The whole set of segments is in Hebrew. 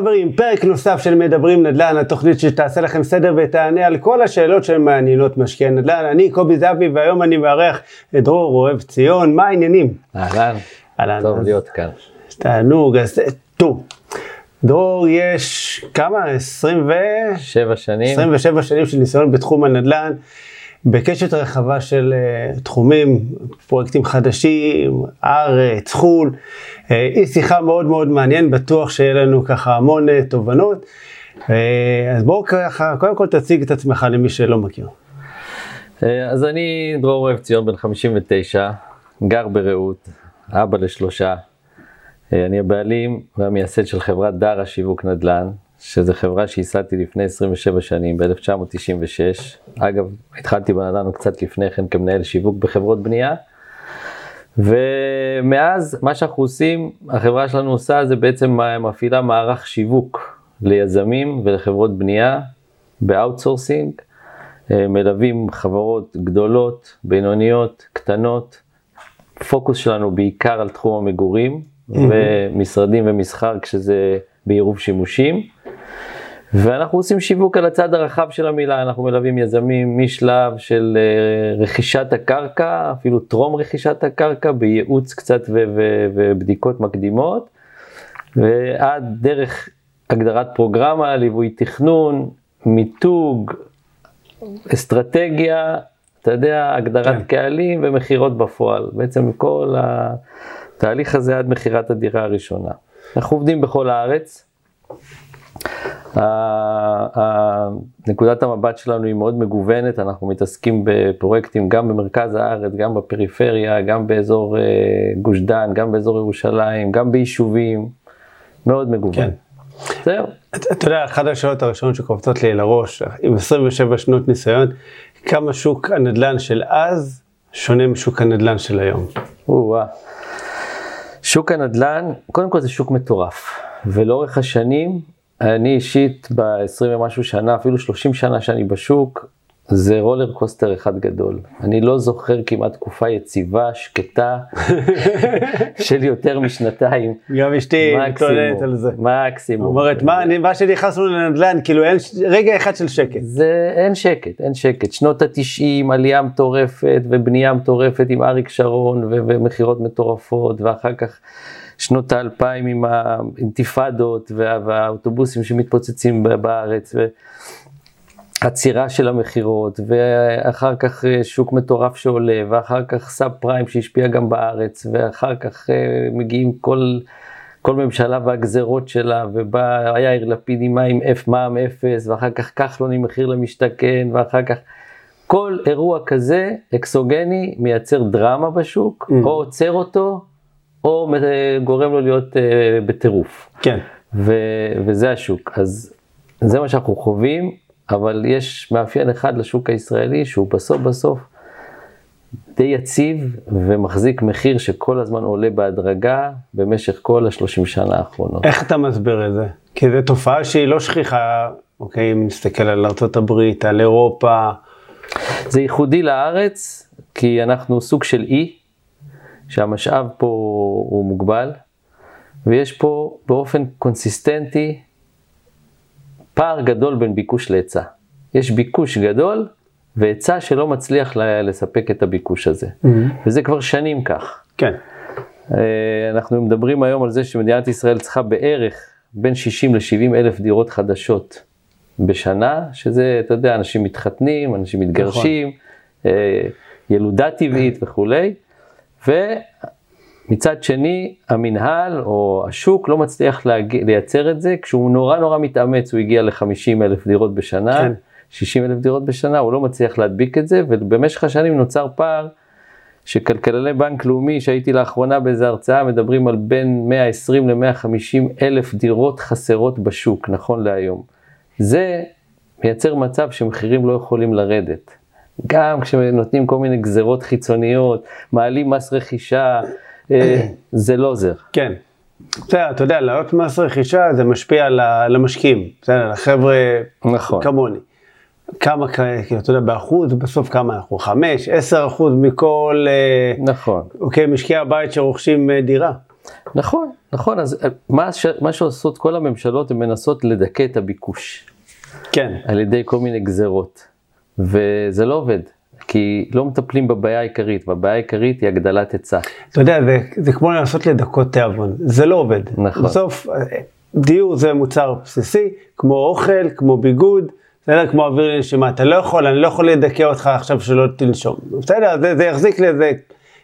חברים, פרק נוסף של מדברים נדל"ן, התוכנית שתעשה לכם סדר ותענה על כל השאלות שמעניינות משקיעי נדל"ן. אני קובי זהבי והיום אני מארח את דרור אוהב ציון, מה העניינים? אהלן, אהלן, טוב אז- להיות כאן. תענוג, אז טוב. דרור יש כמה? 20 ו... שבע שנים, 27 שנים של ניסיון בתחום הנדל"ן, בקשת רחבה של uh, תחומים, פרויקטים חדשים, ארץ, חו"ל. Uh, היא שיחה מאוד מאוד מעניין, בטוח שיהיה לנו ככה המון uh, תובנות. אז בואו ככה, קודם כל תציג את עצמך למי שלא מכיר. אה, אז אני דרור אוהב ציון בן 59, גר ברעות, אבא לשלושה. אה, אני הבעלים והמייסד של חברת דרה שיווק נדל"ן, שזו חברה שייסדתי לפני 27 שנים, ב-1996. אגב, התחלתי בנדל"ן קצת לפני כן כמנהל שיווק בחברות בנייה. ומאז מה שאנחנו עושים, החברה שלנו עושה זה בעצם מפעילה מערך שיווק ליזמים ולחברות בנייה ב outsourcing, אה, מלווים חברות גדולות, בינוניות, קטנות. פוקוס שלנו בעיקר על תחום המגורים ומשרדים ומסחר כשזה בעירוב שימושים. ואנחנו עושים שיווק על הצד הרחב של המילה, אנחנו מלווים יזמים משלב של אה, רכישת הקרקע, אפילו טרום רכישת הקרקע, בייעוץ קצת ובדיקות מקדימות, ועד דרך הגדרת פרוגרמה, ליווי תכנון, מיתוג, אסטרטגיה, אתה יודע, הגדרת. כן. קהלים ומכירות בפועל. בעצם כל התהליך הזה עד מכירת הדירה הראשונה. אנחנו עובדים בכל הארץ. נקודת המבט שלנו היא מאוד מגוונת, אנחנו מתעסקים בפרויקטים גם במרכז הארץ, גם בפריפריה, גם באזור אה, גוש דן, גם באזור ירושלים, גם ביישובים, מאוד מגוון. כן. זהו. אתה אתה יודע, אחת השאלות הראשונות שקופצות לי לראש, עם 27 שנות ניסיון, כמה שוק הנדל"ן של אז שונה משוק הנדל"ן של היום. או-אה. שוק הנדל"ן, קודם כל זה שוק מטורף, ולאורך השנים, אני אישית ב-20 ומשהו שנה, אפילו 30 שנה שאני בשוק, זה רולר קוסטר אחד גדול. אני לא זוכר כמעט תקופה יציבה, שקטה, של יותר משנתיים. גם אשתי מתלוננת על זה. מקסימום. אומרת, מה, אני- מה שנכנסנו לנדל"ן, כאילו אין רגע אחד של שקט. זה אין שקט, אין שקט. שנות התשעים, עלייה מטורפת ובנייה מטורפת עם אריק שרון ומכירות מטורפות, ואחר כך שנות האלפיים עם האינתיפאדות וה- והאוטובוסים שמתפוצצים בארץ. ו... עצירה של המכירות, ואחר כך אה, שוק מטורף שעולה, ואחר כך סאב פריים שהשפיע גם בארץ, ואחר כך אה, מגיעים כל, כל ממשלה והגזרות שלה, ובא יאיר לפיד עם מים מע"מ אפס, ואחר כך כחלון עם מחיר למשתכן, ואחר כך כל אירוע כזה, אקסוגני, מייצר דרמה בשוק, Mm. או עוצר אותו, או גורם לו להיות אה, בטירוף. כן. ו- וזה השוק. אז זה מה שאנחנו חווים, אבל יש מאפיין אחד לשוק הישראלי שהוא בסוף בסוף די יציב ומחזיק מחיר שכל הזמן עולה בהדרגה במשך כל השלושים שנה האחרונות. איך אתה מסביר את זה? כי זו תופעה שהיא לא שכיחה, אוקיי, אם נסתכל על ארה"ב, על אירופה, זה ייחודי לארץ, כי אנחנו סוג של אי, שהמשאב פה הוא מוגבל, ויש פה באופן קונסיסטנטי פער גדול בין ביקוש להיצע. יש ביקוש גדול והיצע שלא מצליח לספק את הביקוש הזה. וזה כבר שנים כך. כן. אה, אנחנו מדברים היום על זה שמדינת ישראל צריכה בערך בין 60 ל-70 אלף דירות חדשות בשנה, שזה, אתה יודע, אנשים מתחתנים, אנשים מתגרשים, אה, ילודה טבעית וכולי, ומצד שני, המינהל או השוק לא מצליח להגיע, לייצר את זה, כשהוא נורא נורא מתאמץ, הוא הגיע ל-50 אלף דירות בשנה, כן. 60 אלף דירות בשנה, הוא לא מצליח להדביק את זה, ובמשך השנים נוצר פער שכלכלני בנק לאומי, שהייתי לאחרונה באיזה הרצאה, מדברים על בין 120 ל-150 אלף דירות חסרות בשוק, נכון להיום. זה מייצר מצב שמחירים לא יכולים לרדת. גם כשנותנים כל מיני גזרות חיצוניות, מעלים מס רכישה, אה, זה לא עוזר. כן. בסדר, אתה יודע, להעלות מס רכישה זה משפיע על המשקיעים, בסדר, החבר'ה נכון. כמוני. כמה, כאילו, אתה יודע, באחוז, בסוף כמה אנחנו? חמש, עשר אחוז מכל, אה, נכון. אוקיי, משקי הבית שרוכשים אה, דירה. נכון, נכון, אז מה, ש... מה שעושות כל הממשלות, הן מנסות לדכא את הביקוש. כן. על ידי כל מיני גזרות, וזה לא עובד. כי לא מטפלים בבעיה העיקרית, והבעיה העיקרית היא הגדלת היצע. אתה יודע, זה, זה כמו לנסות לדכות תיאבון, זה לא עובד. נכון. בסוף, דיור זה מוצר בסיסי, כמו אוכל, כמו ביגוד, בסדר? כמו אוויר לנשימה. אתה לא יכול, אני לא יכול לדכא אותך עכשיו שלא תנשום. בסדר, זה, זה יחזיק לזה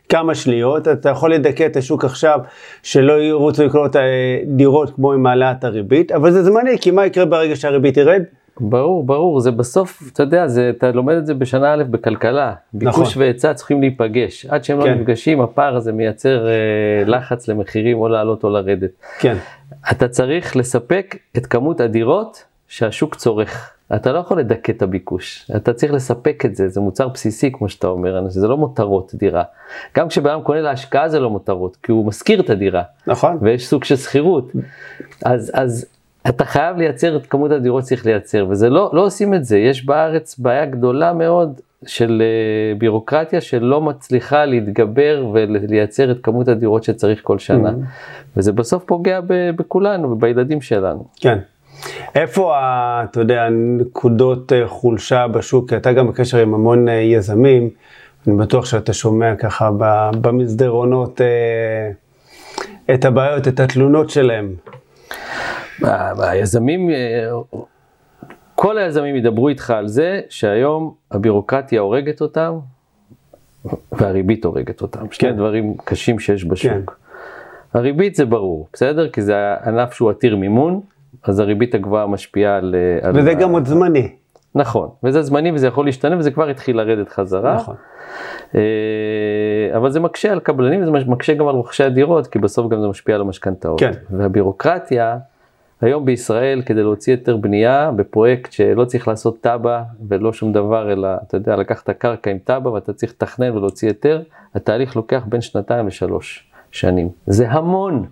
כמה שניות, אתה יכול לדכא את השוק עכשיו, שלא ירוצו לקנות אה, דירות כמו עם העלאת הריבית, אבל זה זמני, כי מה יקרה ברגע שהריבית תרד? ברור, ברור, זה בסוף, אתה יודע, זה, אתה לומד את זה בשנה א' בכלכלה. ביקוש נכון. והיצע צריכים להיפגש. עד שהם כן. לא נפגשים, הפער הזה מייצר אה, לחץ למחירים או לעלות או לרדת. כן, אתה צריך לספק את כמות הדירות שהשוק צורך. אתה לא יכול לדכא את הביקוש, אתה צריך לספק את זה, זה מוצר בסיסי כמו שאתה אומר, זה לא מותרות דירה. גם כשבן אדם קונה להשקעה זה לא מותרות, כי הוא משכיר את הדירה, נכון. ויש סוג של שכירות. אז, אז אתה חייב לייצר את כמות הדירות שצריך לייצר, וזה לא, לא עושים את זה, יש בארץ בעיה גדולה מאוד של uh, בירוקרטיה שלא מצליחה להתגבר ולייצר את כמות הדירות שצריך כל שנה, וזה בסוף פוגע ב- בכולנו ובילדים שלנו. כן. איפה, ה- אתה יודע, הנקודות אה, חולשה בשוק? כי אתה גם בקשר עם המון אה, יזמים, אני בטוח שאתה שומע ככה במסדרונות אה, את הבעיות, את התלונות שלהם. היזמים, אה, כל היזמים ידברו איתך על זה שהיום הבירוקרטיה הורגת אותם והריבית הורגת אותם, שני כן. דברים קשים שיש כן. בשוק. הריבית זה ברור, בסדר? כי זה ענף שהוא עתיר מימון, אז הריבית הגבוהה משפיעה על... על וזה ה- גם עוד זמני. נכון, וזה זמני וזה יכול להשתנה וזה כבר התחיל לרדת חזרה. נכון. אה, אבל זה מקשה על קבלנים וזה מקשה גם על רוכשי הדירות, כי בסוף גם זה משפיע על המשכנתאות. כן. והבירוקרטיה, היום בישראל, כדי להוציא היתר בנייה בפרויקט שלא צריך לעשות תב"ע ולא שום דבר, אלא אתה יודע, לקחת את הקרקע עם תב"ע ואתה צריך לתכנן ולהוציא היתר, התהליך לוקח בין שנתיים לשלוש שנים. זה המון,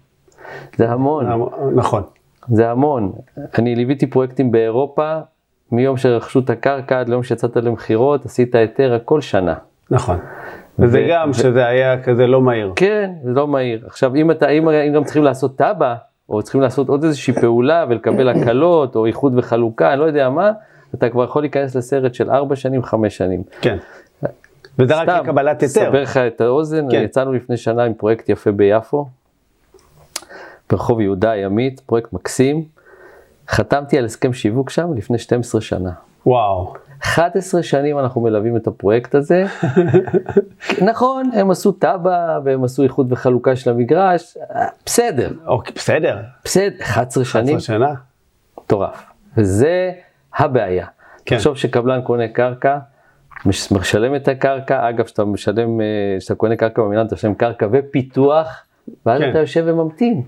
זה המון. נכון. זה המון. אני ליוויתי פרויקטים באירופה, מיום שרכשו את הקרקע עד ליום שיצאת למכירות, עשית היתר הכל שנה. נכון. וזה ו- גם ו- שזה היה כזה לא מהיר. כן, זה לא מהיר. עכשיו, אם, אתה, אם, אם גם צריכים לעשות תב"ע, או צריכים לעשות עוד איזושהי פעולה ולקבל הקלות, או איחוד וחלוקה, אני לא יודע מה, אתה כבר יכול להיכנס לסרט של 4 שנים, 5 שנים. כן. וזה רק לקבלת היתר. סבר לך את האוזן, כן. יצאנו לפני שנה עם פרויקט יפה ביפו, ברחוב יהודה הימית, פרויקט מקסים. חתמתי על הסכם שיווק שם לפני 12 שנה. וואו. 11 שנים אנחנו מלווים את הפרויקט הזה. נכון, הם עשו תב"ע והם עשו איחוד וחלוקה של המגרש, בסדר, אוקיי, בסדר. בסדר, 11 שנים, 11 שנה. מטורף. וזה הבעיה. כן. תחשוב שקבלן קונה קרקע, מש- משלם את הקרקע, אגב, כשאתה משלם, אה, כשאתה קונה קרקע במינהל, אתה משלם קרקע ופיתוח, ואז כן. אתה יושב וממתין.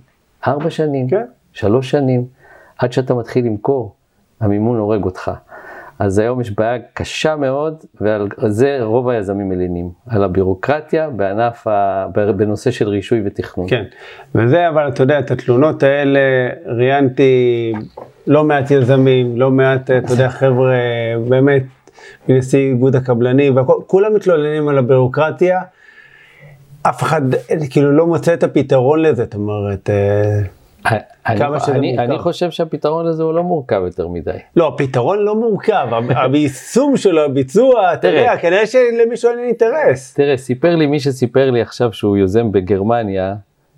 ארבע שנים, כן. שלוש שנים, עד שאתה מתחיל למכור, המימון הורג אותך. אז היום יש בעיה קשה מאוד, ועל זה רוב היזמים מלינים, על הבירוקרטיה בענף, ה... בנושא של רישוי ותכנון. כן. וזה, אבל אתה יודע, את התלונות האלה ראיינתי לא מעט יזמים, לא מעט, אתה יודע, חבר'ה, באמת, מנשיא איגוד הקבלנים, והכל, כולם מתלוננים על הבירוקרטיה. אף אחד כאילו לא מוצא את הפתרון לזה, זאת אומרת, אה, כמה שזה אני, מורכב. אני חושב שהפתרון לזה הוא לא מורכב יותר מדי. לא, הפתרון לא מורכב, היישום שלו, הביצוע, אתה תראה. יודע, כנראה שלמישהו אין אינטרס. תראה, סיפר לי מי שסיפר לי עכשיו שהוא יוזם בגרמניה,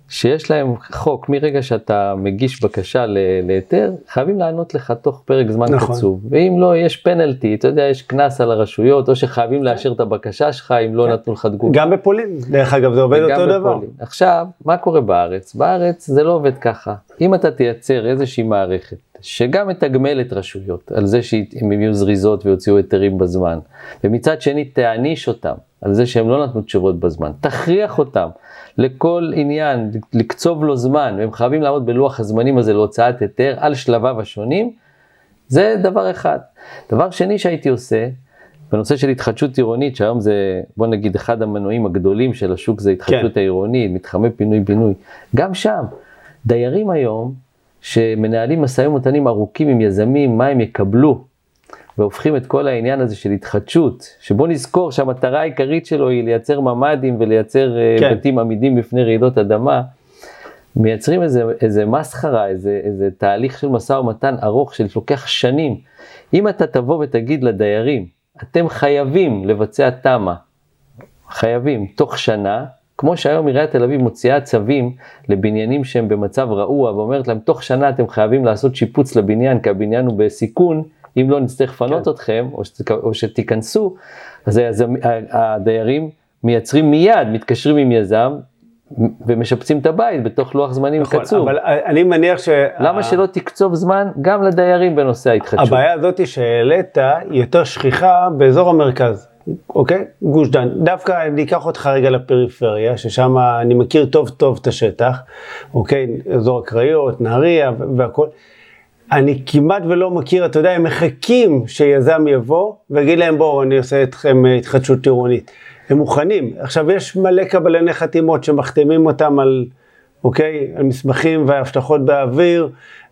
שיש להם חוק, מרגע שאתה מגיש בקשה להיתר, חייבים לענות לך תוך פרק זמן נכון. קצוב. ואם לא, יש פנלטי, אתה יודע, יש קנס על הרשויות, או שחייבים לאשר את הבקשה שלך אם לא נתנו לך תגובה. גם בפולין, דרך אגב, זה עובד אותו דבר. בפולין. עכשיו, מה קורה בארץ? בארץ זה לא עובד ככה. אם אתה תייצר איזושהי מערכת שגם מתגמלת רשויות על זה שהן יהיו זריזות ויוציאו היתרים בזמן, ומצד שני תעניש אותם על זה שהם לא נתנו תשובות בזמן, תכריח אותם לכל עניין לקצוב לו זמן, והם חייבים לעמוד בלוח הזמנים הזה להוצאת היתר על שלביו השונים, זה דבר אחד. דבר שני שהייתי עושה, בנושא של התחדשות עירונית, שהיום זה, בוא נגיד, אחד המנועים הגדולים של השוק זה התחדשות כן. העירונית, מתחמי פינוי-בינוי. גם שם, דיירים היום, שמנהלים משאים ומתנים ארוכים עם יזמים, מה הם יקבלו, והופכים את כל העניין הזה של התחדשות, שבוא נזכור שהמטרה העיקרית שלו היא לייצר ממ"דים ולייצר אה, כן. בתים עמידים בפני רעידות אדמה. מייצרים איזה, איזה מסחרה, איזה, איזה תהליך של משא ומתן ארוך שלוקח שנים. אם אתה תבוא ותגיד לדיירים, אתם חייבים לבצע תמ"א, חייבים, תוך שנה, כמו שהיום עיריית תל אביב מוציאה צווים לבניינים שהם במצב רעוע ואומרת להם תוך שנה אתם חייבים לעשות שיפוץ לבניין כי הבניין הוא בסיכון, אם לא נצטרך לפנות כן. אתכם או, שת, או שתיכנסו, אז הדיירים מייצרים מיד, מתקשרים עם יזם ומשפצים את הבית בתוך לוח זמנים נכון, קצוב. אבל אני מניח ש... למה שלא תקצוב זמן גם לדיירים בנושא ההתחדשות? הבעיה הזאת שהעלית היא יותר שכיחה באזור המרכז. אוקיי? גוש דן. דווקא אני אקח אותך רגע לפריפריה, ששם אני מכיר טוב טוב את השטח, אוקיי? אזור הקריות, נהריה והכל. אני כמעט ולא מכיר, אתה יודע, הם מחכים שיזם יבוא ויגיד להם בואו אני עושה אתכם התחדשות עירונית. הם מוכנים. עכשיו יש מלא קבלני חתימות שמחתימים אותם על, אוקיי, על מסמכים והבטחות באוויר,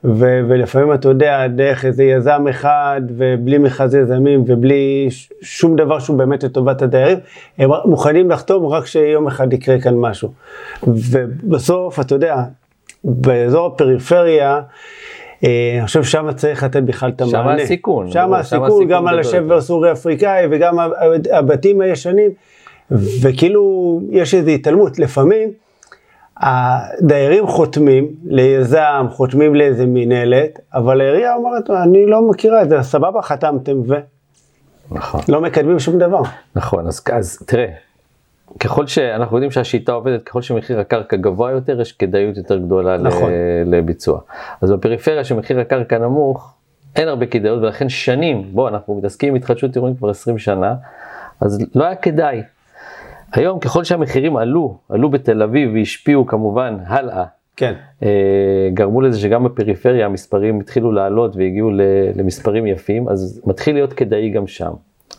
ו- ולפעמים אתה יודע, דרך איזה יזם אחד, ובלי מכרז יזמים, ובלי ש- שום דבר שהוא באמת לטובת הדיירים, הם מוכנים לחתום רק שיום אחד יקרה כאן משהו. ובסוף, אתה יודע, באזור הפריפריה, אה, אני חושב שם צריך לתת בכלל את המענה. שם הסיכון. שם הסיכון, גם על השבר הסורי אפריקאי וגם הבתים הישנים, וכאילו יש איזו התעלמות. לפעמים הדיירים חותמים ליזם, חותמים לאיזה מינהלת, אבל העירייה אומרת, אני לא מכירה את זה, סבבה, חתמתם ו... נכון. לא מקדמים שום דבר. נכון, אז, אז תראה, ככל שאנחנו יודעים שהשיטה עובדת, ככל שמחיר הקרקע גבוה יותר, יש כדאיות יותר גדולה נכון. לביצוע. אז בפריפריה שמחיר הקרקע נמוך, אין הרבה כדאיות, ולכן שנים, בוא, אנחנו מתעסקים עם התחדשות עירונית כבר 20 שנה, אז לא היה כדאי. היום ככל שהמחירים עלו, עלו בתל אביב והשפיעו כמובן הלאה, כן. אה, גרמו לזה שגם בפריפריה המספרים התחילו לעלות והגיעו למספרים יפים, אז מתחיל להיות כדאי גם שם.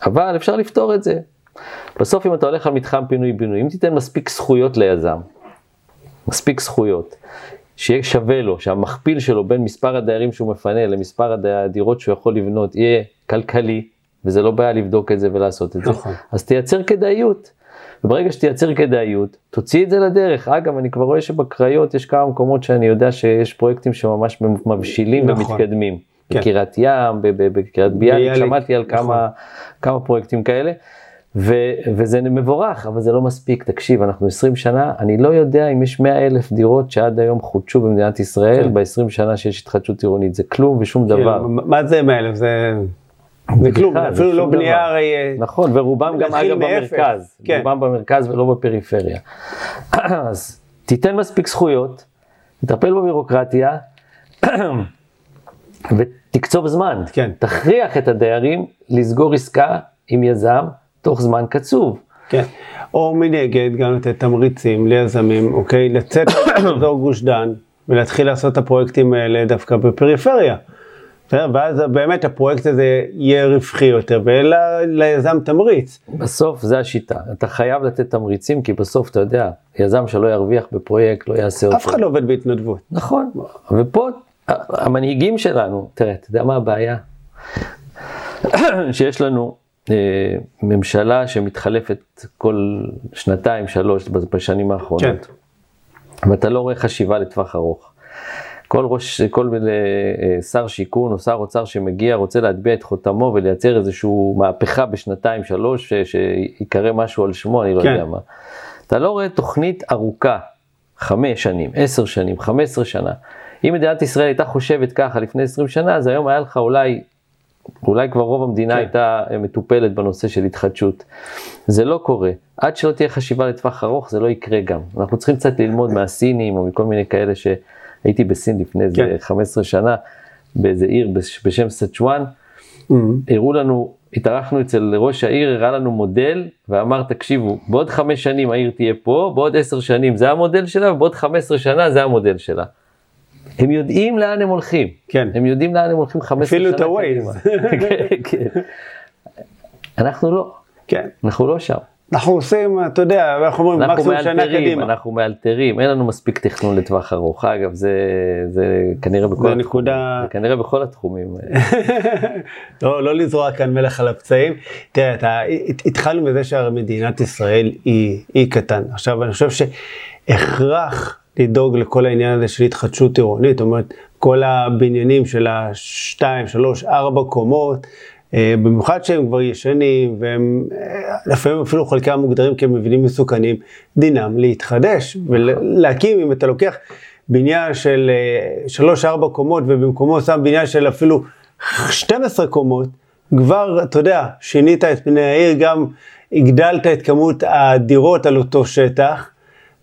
אבל אפשר לפתור את זה. בסוף אם אתה הולך על מתחם פינוי-בינוי, אם תיתן מספיק זכויות ליזם, מספיק זכויות, שיהיה שווה לו, שהמכפיל שלו בין מספר הדיירים שהוא מפנה למספר הדירות שהוא יכול לבנות יהיה כלכלי, וזה לא בעיה לבדוק את זה ולעשות את זה, נכון. אז תייצר כדאיות. וברגע שתייצר כדאיות, תוציא את זה לדרך. אגב, אני כבר רואה שבקריות יש כמה מקומות שאני יודע שיש פרויקטים שממש מבשילים נכון. ומתקדמים. כן. בקריית ים, בקריית ביאליק, שמעתי על נכון. כמה, כמה פרויקטים כאלה. ו, וזה מבורך, אבל זה לא מספיק. תקשיב, אנחנו 20 שנה, אני לא יודע אם יש 100 אלף דירות שעד היום חודשו במדינת ישראל כן. ב-20 שנה שיש התחדשות עירונית. זה כלום ושום כן, דבר. מה זה 100 אלף? זה... זה כלום, אפילו לא בנייה הרי... אה, נכון, ורובם גם אגב במרכז, כן. רובם במרכז ולא בפריפריה. אז תיתן מספיק זכויות, תטפל בבירוקרטיה, ותקצוב זמן. כן. תכריח את הדיירים לסגור עסקה עם יזם תוך זמן קצוב. כן, או מנגד גם לתת תמריצים ליזמים, אוקיי, לצאת מאזור גוש דן ולהתחיל לעשות את הפרויקטים האלה דווקא בפריפריה. ואז באמת הפרויקט הזה יהיה רווחי יותר, ויהיה ליזם תמריץ. בסוף זה השיטה, אתה חייב לתת תמריצים, כי בסוף אתה יודע, יזם שלא ירוויח בפרויקט לא יעשה אותו. אף אחד לא עובד בהתנדבות. נכון, ופה המנהיגים שלנו, תראה, אתה יודע מה הבעיה? שיש לנו אה, ממשלה שמתחלפת כל שנתיים, שלוש בשנים האחרונות. כן. ואתה לא רואה חשיבה לטווח ארוך. כל ראש, כל אה, שר שיכון או שר אוצר שמגיע רוצה להטביע את חותמו ולייצר איזושהי מהפכה בשנתיים שלוש, שיקרא משהו על שמו, אני לא כן. יודע מה. אתה לא רואה תוכנית ארוכה, חמש שנים, עשר שנים, חמש עשרה שנה. אם מדינת ישראל הייתה חושבת ככה לפני עשרים שנה, אז היום היה לך אולי, אולי כבר רוב המדינה כן. הייתה אה, מטופלת בנושא של התחדשות. זה לא קורה. עד שלא תהיה חשיבה לטווח ארוך, זה לא יקרה גם. אנחנו צריכים קצת ללמוד מהסינים או מכל מיני כאלה ש... הייתי בסין לפני איזה כן. 15 שנה, באיזה עיר בשם סצ'ואן, mm-hmm. הראו לנו, התארחנו אצל ראש העיר, הראה לנו מודל, ואמר, תקשיבו, בעוד חמש שנים העיר תהיה פה, בעוד עשר שנים זה המודל שלה, ובעוד חמש עשרה שנה זה המודל שלה. הם יודעים לאן הם הולכים. כן. הם יודעים לאן הם הולכים 15 שנה. אפילו את הווייז. כן, כן. אנחנו לא. כן. אנחנו לא שם. אנחנו עושים, אתה יודע, אנחנו אומרים מקסימום שנה קדימה. אנחנו מאלתרים, אין לנו מספיק תכנון לטווח ארוך. אגב, זה, זה כנראה בכל זה התחומים. נקודה... זה כנראה בכל התחומים. לא, לא לזרוע כאן מלח על הפצעים. תראה, אתה, התחלנו בזה שהמדינת ישראל היא אי קטן. עכשיו, אני חושב שהכרח לדאוג לכל העניין הזה של התחדשות עירונית, זאת אומרת, כל הבניינים של השתיים, שלוש, ארבע קומות, במיוחד שהם כבר ישנים, והם אה, לפעמים אפילו חלקם מוגדרים כמבנים מסוכנים, דינם להתחדש ולהקים, אם אתה לוקח בניין של אה, שלוש-ארבע קומות ובמקומו שם בניין של אפילו 12 קומות, כבר, אתה יודע, שינית את פני העיר, גם הגדלת את כמות הדירות על אותו שטח.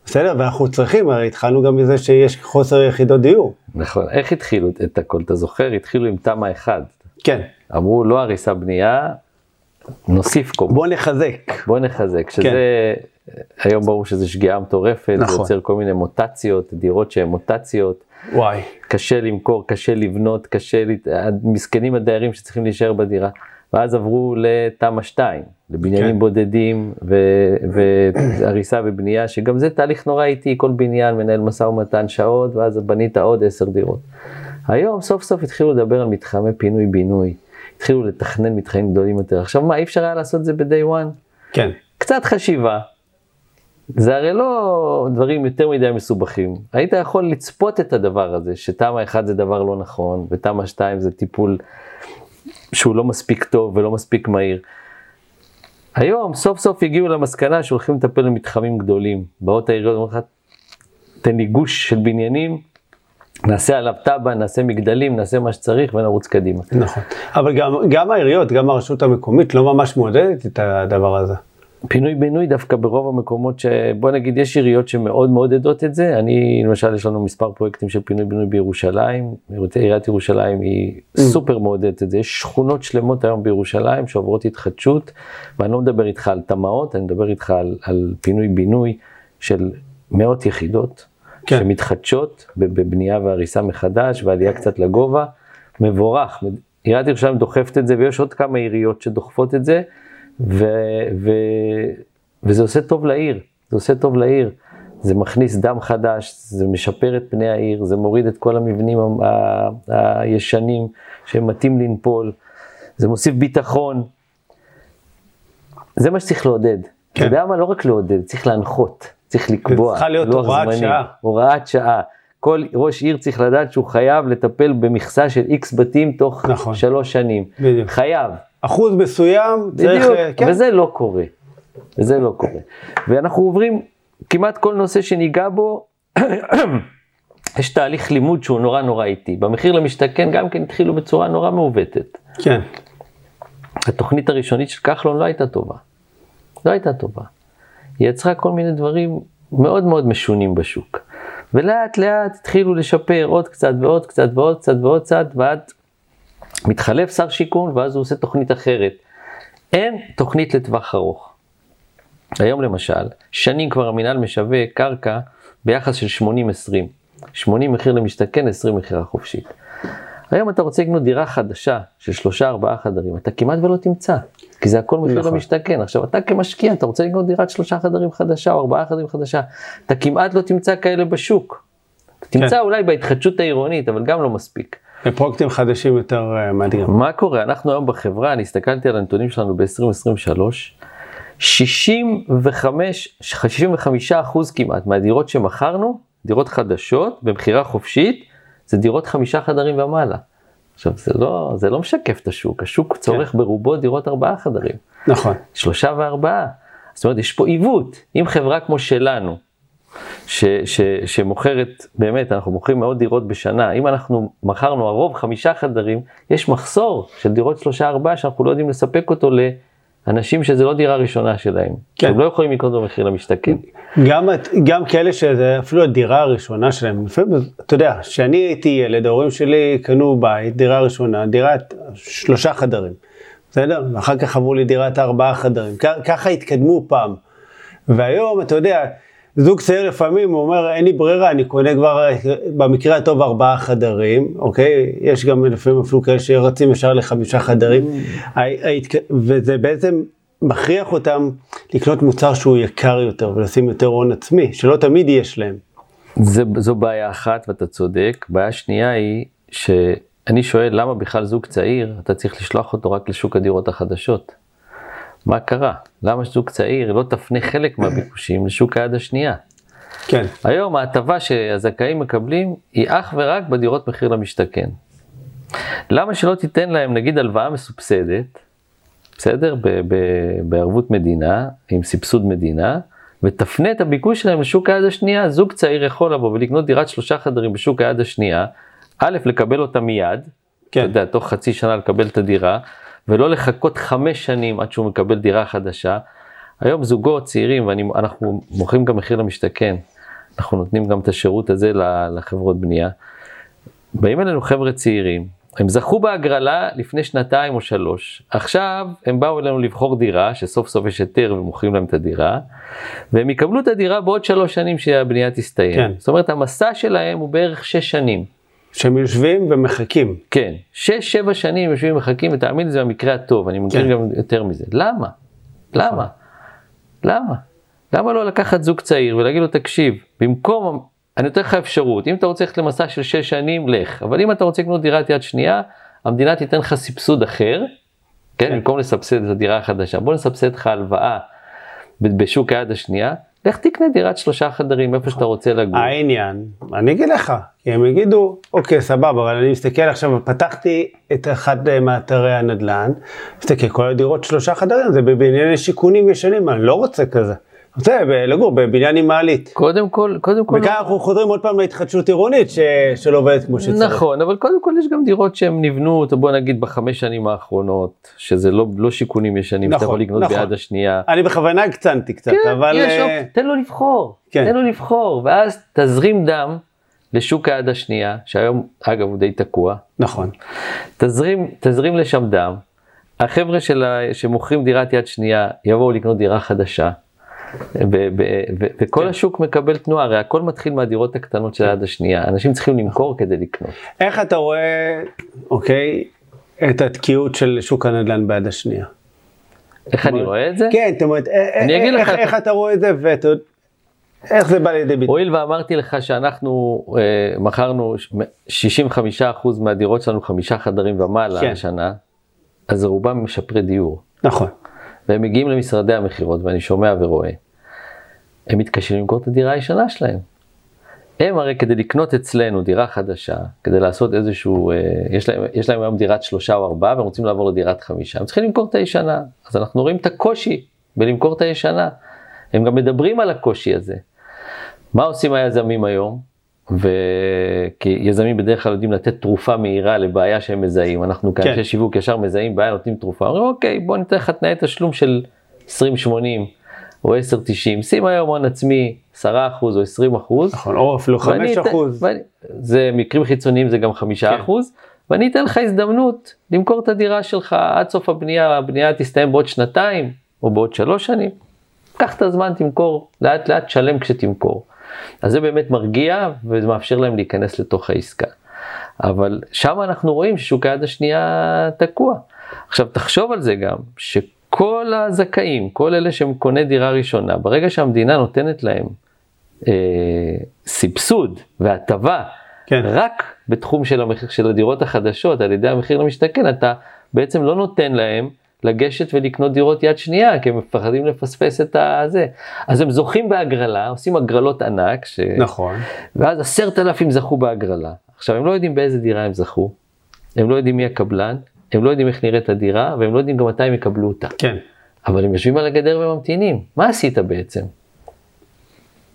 בסדר, ואנחנו צריכים, הרי התחלנו גם מזה שיש חוסר יחידות דיור. נכון, איך התחילו את הכל, אתה זוכר? התחילו עם תמ"א 1. כן. אמרו לא הריסה בנייה, נוסיף קומות. בוא נחזק. בוא נחזק, שזה, כן. היום ברור שזה שגיאה מטורפת, נכון. זה יוצר כל מיני מוטציות, דירות שהן מוטציות. וואי. קשה למכור, קשה לבנות, קשה, מסכנים הדיירים שצריכים להישאר בדירה. ואז עברו לתמ"א 2, לבניינים כן. בודדים והריסה ובנייה, שגם זה תהליך נורא איטי, כל בניין מנהל משא ומתן שעות, ואז בנית עוד עשר דירות. היום סוף סוף התחילו לדבר על מתחמי פינוי-בינוי, התחילו לתכנן מתחמים גדולים יותר. עכשיו מה, אי אפשר היה לעשות את זה ב-day one? כן. קצת חשיבה. זה הרי לא דברים יותר מדי מסובכים. היית יכול לצפות את הדבר הזה, שתמ"א 1 זה דבר לא נכון, ותמ"א 2 זה טיפול שהוא לא מספיק טוב ולא מספיק מהיר. היום סוף סוף הגיעו למסקנה שהולכים לטפל במתחמים גדולים. באות העיריות אומרות לך, תן לי גוש של בניינים, נעשה עליו תב"ע, נעשה מגדלים, נעשה מה שצריך ונרוץ קדימה. נכון, אבל גם, גם העיריות, גם הרשות המקומית לא ממש מעודדת את הדבר הזה. פינוי בינוי דווקא ברוב המקומות שבוא נגיד יש עיריות שמאוד מעודדות את זה אני למשל יש לנו מספר פרויקטים של פינוי בינוי בירושלים עיריית ירושלים היא mm. סופר מעודדת את זה יש שכונות שלמות היום בירושלים שעוברות התחדשות ואני לא מדבר איתך על תמ"אות אני מדבר איתך על, על פינוי בינוי של מאות יחידות כן. שמתחדשות בבנייה והריסה מחדש ועלייה קצת לגובה מבורך עיריית ירושלים דוחפת את זה ויש עוד כמה עיריות שדוחפות את זה. ו, ו, וזה עושה טוב לעיר, זה עושה טוב לעיר. זה מכניס דם חדש, זה משפר את פני העיר, זה מוריד את כל המבנים ה, ה, הישנים שהם מתאים לנפול, זה מוסיף ביטחון. זה מה שצריך לעודד. כן. אתה יודע מה? לא רק לעודד, צריך להנחות, צריך לקבוע. צריכה להיות הוראת זמנים, שעה. הוראת שעה. כל ראש עיר צריך לדעת שהוא חייב לטפל במכסה של איקס בתים תוך נכון. שלוש שנים. בדיוק. חייב. אחוז מסוים צריך... בדיוק, אה, כן. וזה לא קורה. וזה לא קורה. ואנחנו עוברים כמעט כל נושא שניגע בו, יש תהליך לימוד שהוא נורא נורא איטי. במחיר למשתכן גם כן התחילו בצורה נורא מעוותת. כן. התוכנית הראשונית של כחלון לא הייתה טובה. לא הייתה טובה. היא יצרה כל מיני דברים מאוד מאוד משונים בשוק. ולאט לאט התחילו לשפר עוד קצת ועוד קצת ועוד קצת ועוד קצת, ועד מתחלף שר שיכון ואז הוא עושה תוכנית אחרת. אין תוכנית לטווח ארוך. היום למשל, שנים כבר המינהל משווק קרקע ביחס של 80-20. 80 מחיר למשתכן, 20 מכירה חופשית. היום אתה רוצה לקנות דירה חדשה של שלושה ארבעה חדרים, אתה כמעט ולא תמצא, כי זה הכל מחיר נכון. למשתכן. עכשיו אתה כמשקיע, אתה רוצה לקנות דירת שלושה חדרים חדשה או ארבעה חדרים חדשה, אתה כמעט לא תמצא כאלה בשוק. כן. תמצא אולי בהתחדשות העירונית, אבל גם לא מספיק. פרויקטים חדשים יותר uh, מאתגרים. מה קורה? אנחנו היום בחברה, אני הסתכלתי על הנתונים שלנו ב-2023, 65, 65 אחוז כמעט מהדירות שמכרנו, דירות חדשות במכירה חופשית, זה דירות חמישה חדרים ומעלה. עכשיו זה לא, זה לא משקף את השוק, השוק צורך כן. ברובו דירות ארבעה חדרים. נכון. שלושה וארבעה. זאת אומרת, יש פה עיוות. אם חברה כמו שלנו, ש, ש, שמוכרת, באמת, אנחנו מוכרים מאות דירות בשנה, אם אנחנו מכרנו הרוב חמישה חדרים, יש מחסור של דירות שלושה ארבעה שאנחנו לא יודעים לספק אותו לאנשים שזה לא דירה ראשונה שלהם. כן. הם לא יכולים לקנות במחיר למשתכן. גם, גם כאלה שזה אפילו הדירה הראשונה שלהם, לפעמים, אתה יודע, כשאני הייתי ילד, ההורים שלי קנו בית, דירה ראשונה, דירת שלושה חדרים, בסדר? ואחר כך עברו לי דירת ארבעה חדרים, ככה התקדמו פעם. והיום, אתה יודע, זוג צעיר לפעמים, הוא אומר, אין לי ברירה, אני קונה כבר, במקרה הטוב, ארבעה חדרים, אוקיי? יש גם לפעמים אפילו כאלה שרצים ישר לחמישה חדרים, mm. וזה בעצם מכריח אותם לקנות מוצר שהוא יקר יותר ולשים יותר הון עצמי, שלא תמיד יש להם. זה, זו בעיה אחת ואתה צודק. בעיה שנייה היא שאני שואל למה בכלל זוג צעיר, אתה צריך לשלוח אותו רק לשוק הדירות החדשות. מה קרה? למה זוג צעיר לא תפנה חלק מהביקושים לשוק היד השנייה? כן. היום ההטבה שהזכאים מקבלים היא אך ורק בדירות מחיר למשתכן. למה שלא תיתן להם נגיד הלוואה מסובסדת, בסדר? ב- ב- בערבות מדינה, עם סבסוד מדינה, ותפנה את הביקוש שלהם לשוק היד השנייה, זוג צעיר יכול לבוא ולקנות דירת שלושה חדרים בשוק היד השנייה, א', לקבל אותה מיד, כן. אתה יודע, תוך חצי שנה לקבל את הדירה, ולא לחכות חמש שנים עד שהוא מקבל דירה חדשה. היום זוגות צעירים, ואנחנו מוכרים גם מחיר למשתכן, אנחנו נותנים גם את השירות הזה לחברות בנייה. באים אלינו חבר'ה צעירים, הם זכו בהגרלה לפני שנתיים או שלוש, עכשיו הם באו אלינו לבחור דירה, שסוף סוף יש היתר ומוכרים להם את הדירה, והם יקבלו את הדירה בעוד שלוש שנים שהבנייה תסתיים. כן. זאת אומרת המסע שלהם הוא בערך שש שנים. שהם יושבים ומחכים. כן, שש, שבע שנים יושבים ומחכים, ותאמין לי זה במקרה הטוב, אני מכיר כן. גם יותר מזה. למה? למה? למה? למה לא לקחת זוג צעיר ולהגיד לו, תקשיב, במקום, אני נותן לך אפשרות, אם אתה רוצה ללכת למסע של שש שנים, לך, אבל אם אתה רוצה לקנות דירת יד שנייה, המדינה תיתן לך סבסוד אחר, כן, כן. במקום לסבסד את הדירה החדשה, בוא נסבסד לך הלוואה בשוק היד השנייה, לך תקנה דירת שלושה חדרים איפה שאתה רוצה לגור. העניין, אני אגיד לך, כי הם יגידו, אוקיי, סבבה, אבל אני מסתכל עכשיו, פתחתי את אחד מאתרי הנדל"ן, מסתכל, כל הדירות שלושה חדרים, זה בבנייני שיכונים ישנים, אני לא רוצה כזה. ב- לגור בבניין עם מעלית. קודם כל, קודם כל, וכאן אנחנו חוזרים עוד פעם להתחדשות עירונית ש... שלא עובדת כמו שצריך. נכון, אבל קודם כל יש גם דירות שהן נבנו, בוא נגיד בחמש שנים האחרונות, שזה לא, לא שיכונים ישנים, נכון, יכול לקנות נכון. ביד השנייה. אני בכוונה הקצנתי קצת, כן, אבל... יש, אה, אופ- תן לו לבחור, כן. תן לו לבחור, ואז תזרים דם לשוק היד השנייה, שהיום אגב הוא די תקוע, נכון. תזרים, תזרים לשם דם, החבר'ה של ה- שמוכרים דירת יד שנייה יבואו לקנות דירה חדשה, וכל כן. השוק מקבל תנועה, הרי הכל מתחיל מהדירות הקטנות של היד השנייה, אנשים צריכים למכור כדי לקנות. איך אתה רואה, אוקיי, את התקיעות של שוק הנדל"ן ביד השנייה? איך אני רואה את זה? כן, זאת אומרת, אה, אה, אגיד איך, אתה רואה את זה, ואתה איך זה בא לידי ביטוי? הואיל ואמרתי לך שאנחנו אה, מכרנו ש- 65% מהדירות שלנו חמישה חדרים ומעלה כן. השנה, אז רובם משפרי דיור. נכון. והם מגיעים למשרדי המכירות ואני שומע ורואה. הם מתקשים למכור את הדירה הישנה שלהם. הם הרי כדי לקנות אצלנו דירה חדשה, כדי לעשות איזשהו, אה, יש להם, יש להם היום דירת שלושה או ארבעה והם רוצים לעבור לדירת חמישה, הם צריכים למכור את הישנה. אז אנחנו רואים את הקושי בלמכור את הישנה. הם גם מדברים על הקושי הזה. מה עושים היזמים היום? וכי יזמים בדרך כלל יודעים לתת תרופה מהירה לבעיה שהם מזהים. אנחנו כאנשי כן. שיווק ישר מזהים בעיה, נותנים תרופה. אומרים אוקיי, בוא ניתן לך תנאי תשלום של 20-80 או 10-90, שים היום הון עצמי 10% או 20%. נכון, או אפילו ואני 5 אתן- אחוז. ואני- זה מקרים חיצוניים זה גם 5 אחוז, ואני אתן לך הזדמנות למכור את הדירה שלך עד סוף הבנייה, הבנייה תסתיים בעוד שנתיים או בעוד שלוש שנים. קח את הזמן, תמכור, לאט לאט שלם כשתמכור. אז זה באמת מרגיע וזה מאפשר להם להיכנס לתוך העסקה. אבל שם אנחנו רואים ששוק היד השנייה תקוע. עכשיו תחשוב על זה גם, שכל הזכאים, כל אלה שהם קונה דירה ראשונה, ברגע שהמדינה נותנת להם אה, סבסוד והטבה כן. רק בתחום של, המחיר, של הדירות החדשות על ידי המחיר למשתכן, אתה בעצם לא נותן להם לגשת ולקנות דירות יד שנייה, כי הם מפחדים לפספס את הזה. אז הם זוכים בהגרלה, עושים הגרלות ענק, ש... נכון. ואז עשרת אלפים זכו בהגרלה. עכשיו, הם לא יודעים באיזה דירה הם זכו, הם לא יודעים מי הקבלן, הם לא יודעים איך נראית הדירה, והם לא יודעים גם מתי הם יקבלו אותה. כן. אבל הם יושבים על הגדר וממתינים. מה עשית בעצם?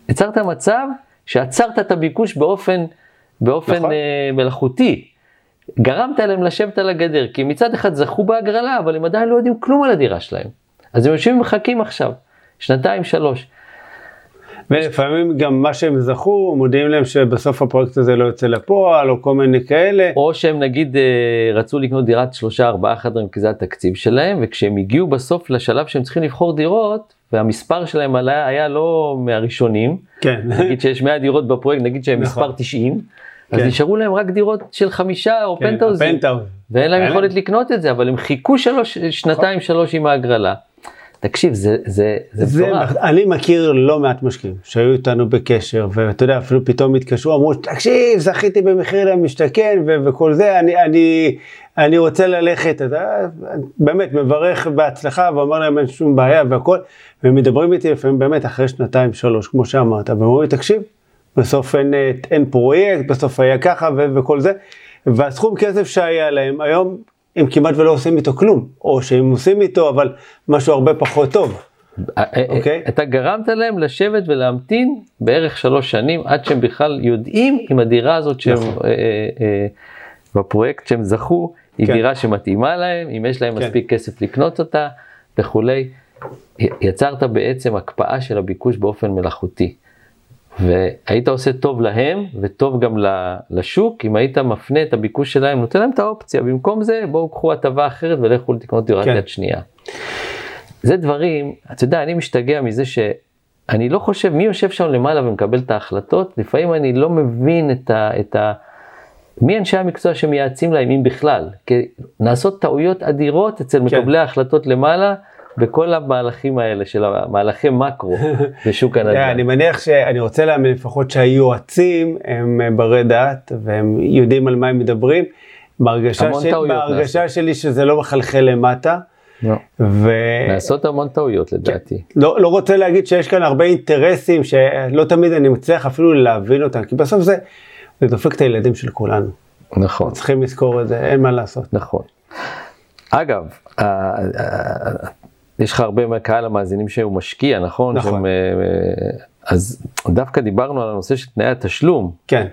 יצרת מצב שעצרת את הביקוש באופן, באופן נכון. אה, מלאכותי. גרמת להם לשבת על הגדר, כי מצד אחד זכו בהגרלה, אבל הם עדיין לא יודעים כלום על הדירה שלהם. אז הם יושבים ומחכים עכשיו, שנתיים, שלוש. ולפעמים גם מה שהם זכו, מודיעים להם שבסוף הפרויקט הזה לא יוצא לפועל, או כל מיני כאלה. או שהם נגיד אה, רצו לקנות דירת שלושה ארבעה חדרים כי זה התקציב שלהם וכשהם הגיעו בסוף לשלב שהם צריכים לבחור דירות והמספר שלהם עלה, היה לא מהראשונים, כן. נגיד שיש 100 דירות בפרויקט נגיד שהם נכון. מספר 90, אז כן. נשארו להם רק דירות של חמישה או כן, פנטהאוזים הפנטהאוז. ואין להם יכולת. לקנות את זה אבל הם חיכו שלוש, שנתיים שלוש עם ההגרלה. תקשיב, זה, זה, זה, זה, מטורף. אני מכיר לא מעט משקיעים שהיו איתנו בקשר, ואתה יודע, אפילו פתאום התקשרו, אמרו, תקשיב, זכיתי במחיר למשתכן ו- וכל זה, אני, אני, אני רוצה ללכת, אתה, באמת, מברך בהצלחה, ואומר להם אין שום בעיה והכל, והם מדברים איתי לפעמים באמת אחרי שנתיים, שלוש, כמו שאמרת, והם אומרים לי, תקשיב, בסוף אין, אין פרויקט, בסוף היה ככה ו- וכל זה, והסכום כסף שהיה להם, היום הם כמעט ולא עושים איתו כלום, או שהם עושים איתו, אבל משהו הרבה פחות טוב. אוקיי. אתה גרמת להם לשבת ולהמתין בערך שלוש שנים עד שהם בכלל יודעים אם הדירה הזאת שהם, נכון. אה, אה, אה, בפרויקט שהם זכו, היא כן. דירה שמתאימה להם, אם יש להם כן. מספיק כסף לקנות אותה וכולי. יצרת בעצם הקפאה של הביקוש באופן מלאכותי. והיית עושה טוב להם וטוב גם לשוק אם היית מפנה את הביקוש שלהם, נותן להם את האופציה, במקום זה בואו קחו הטבה אחרת ולכו לקנות דירת כן. יד שנייה. זה דברים, אתה יודע, אני משתגע מזה שאני לא חושב, מי יושב שם למעלה ומקבל את ההחלטות, לפעמים אני לא מבין את ה... את ה מי אנשי המקצוע שמייעצים להם, אם בכלל? כי נעשות טעויות אדירות אצל כן. מקבלי ההחלטות למעלה, בכל המהלכים האלה של המהלכי מקרו בשוק הנדל"ן. אני מניח שאני רוצה להאמין לפחות שהיועצים הם אה, ברי דעת והם יודעים על מה הם מדברים. בהרגשה, טעויות בהרגשה שלי שזה לא מחלחל למטה. לא. ולא נעשות המון טעויות לדעתי. לא רוצה להגיד שיש כאן הרבה אינטרסים שלא תמיד אני מצליח אפילו להבין אותם, כי בסוף זה, זה דופק את הילדים של כולנו. נכון. צריכים לזכור את זה, אין מה לעשות. נכון. אגב, ה- ה- יש לך הרבה מהקהל המאזינים שהוא משקיע, נכון? נכון. שהם, אה, אז דווקא דיברנו על הנושא של תנאי התשלום. כן,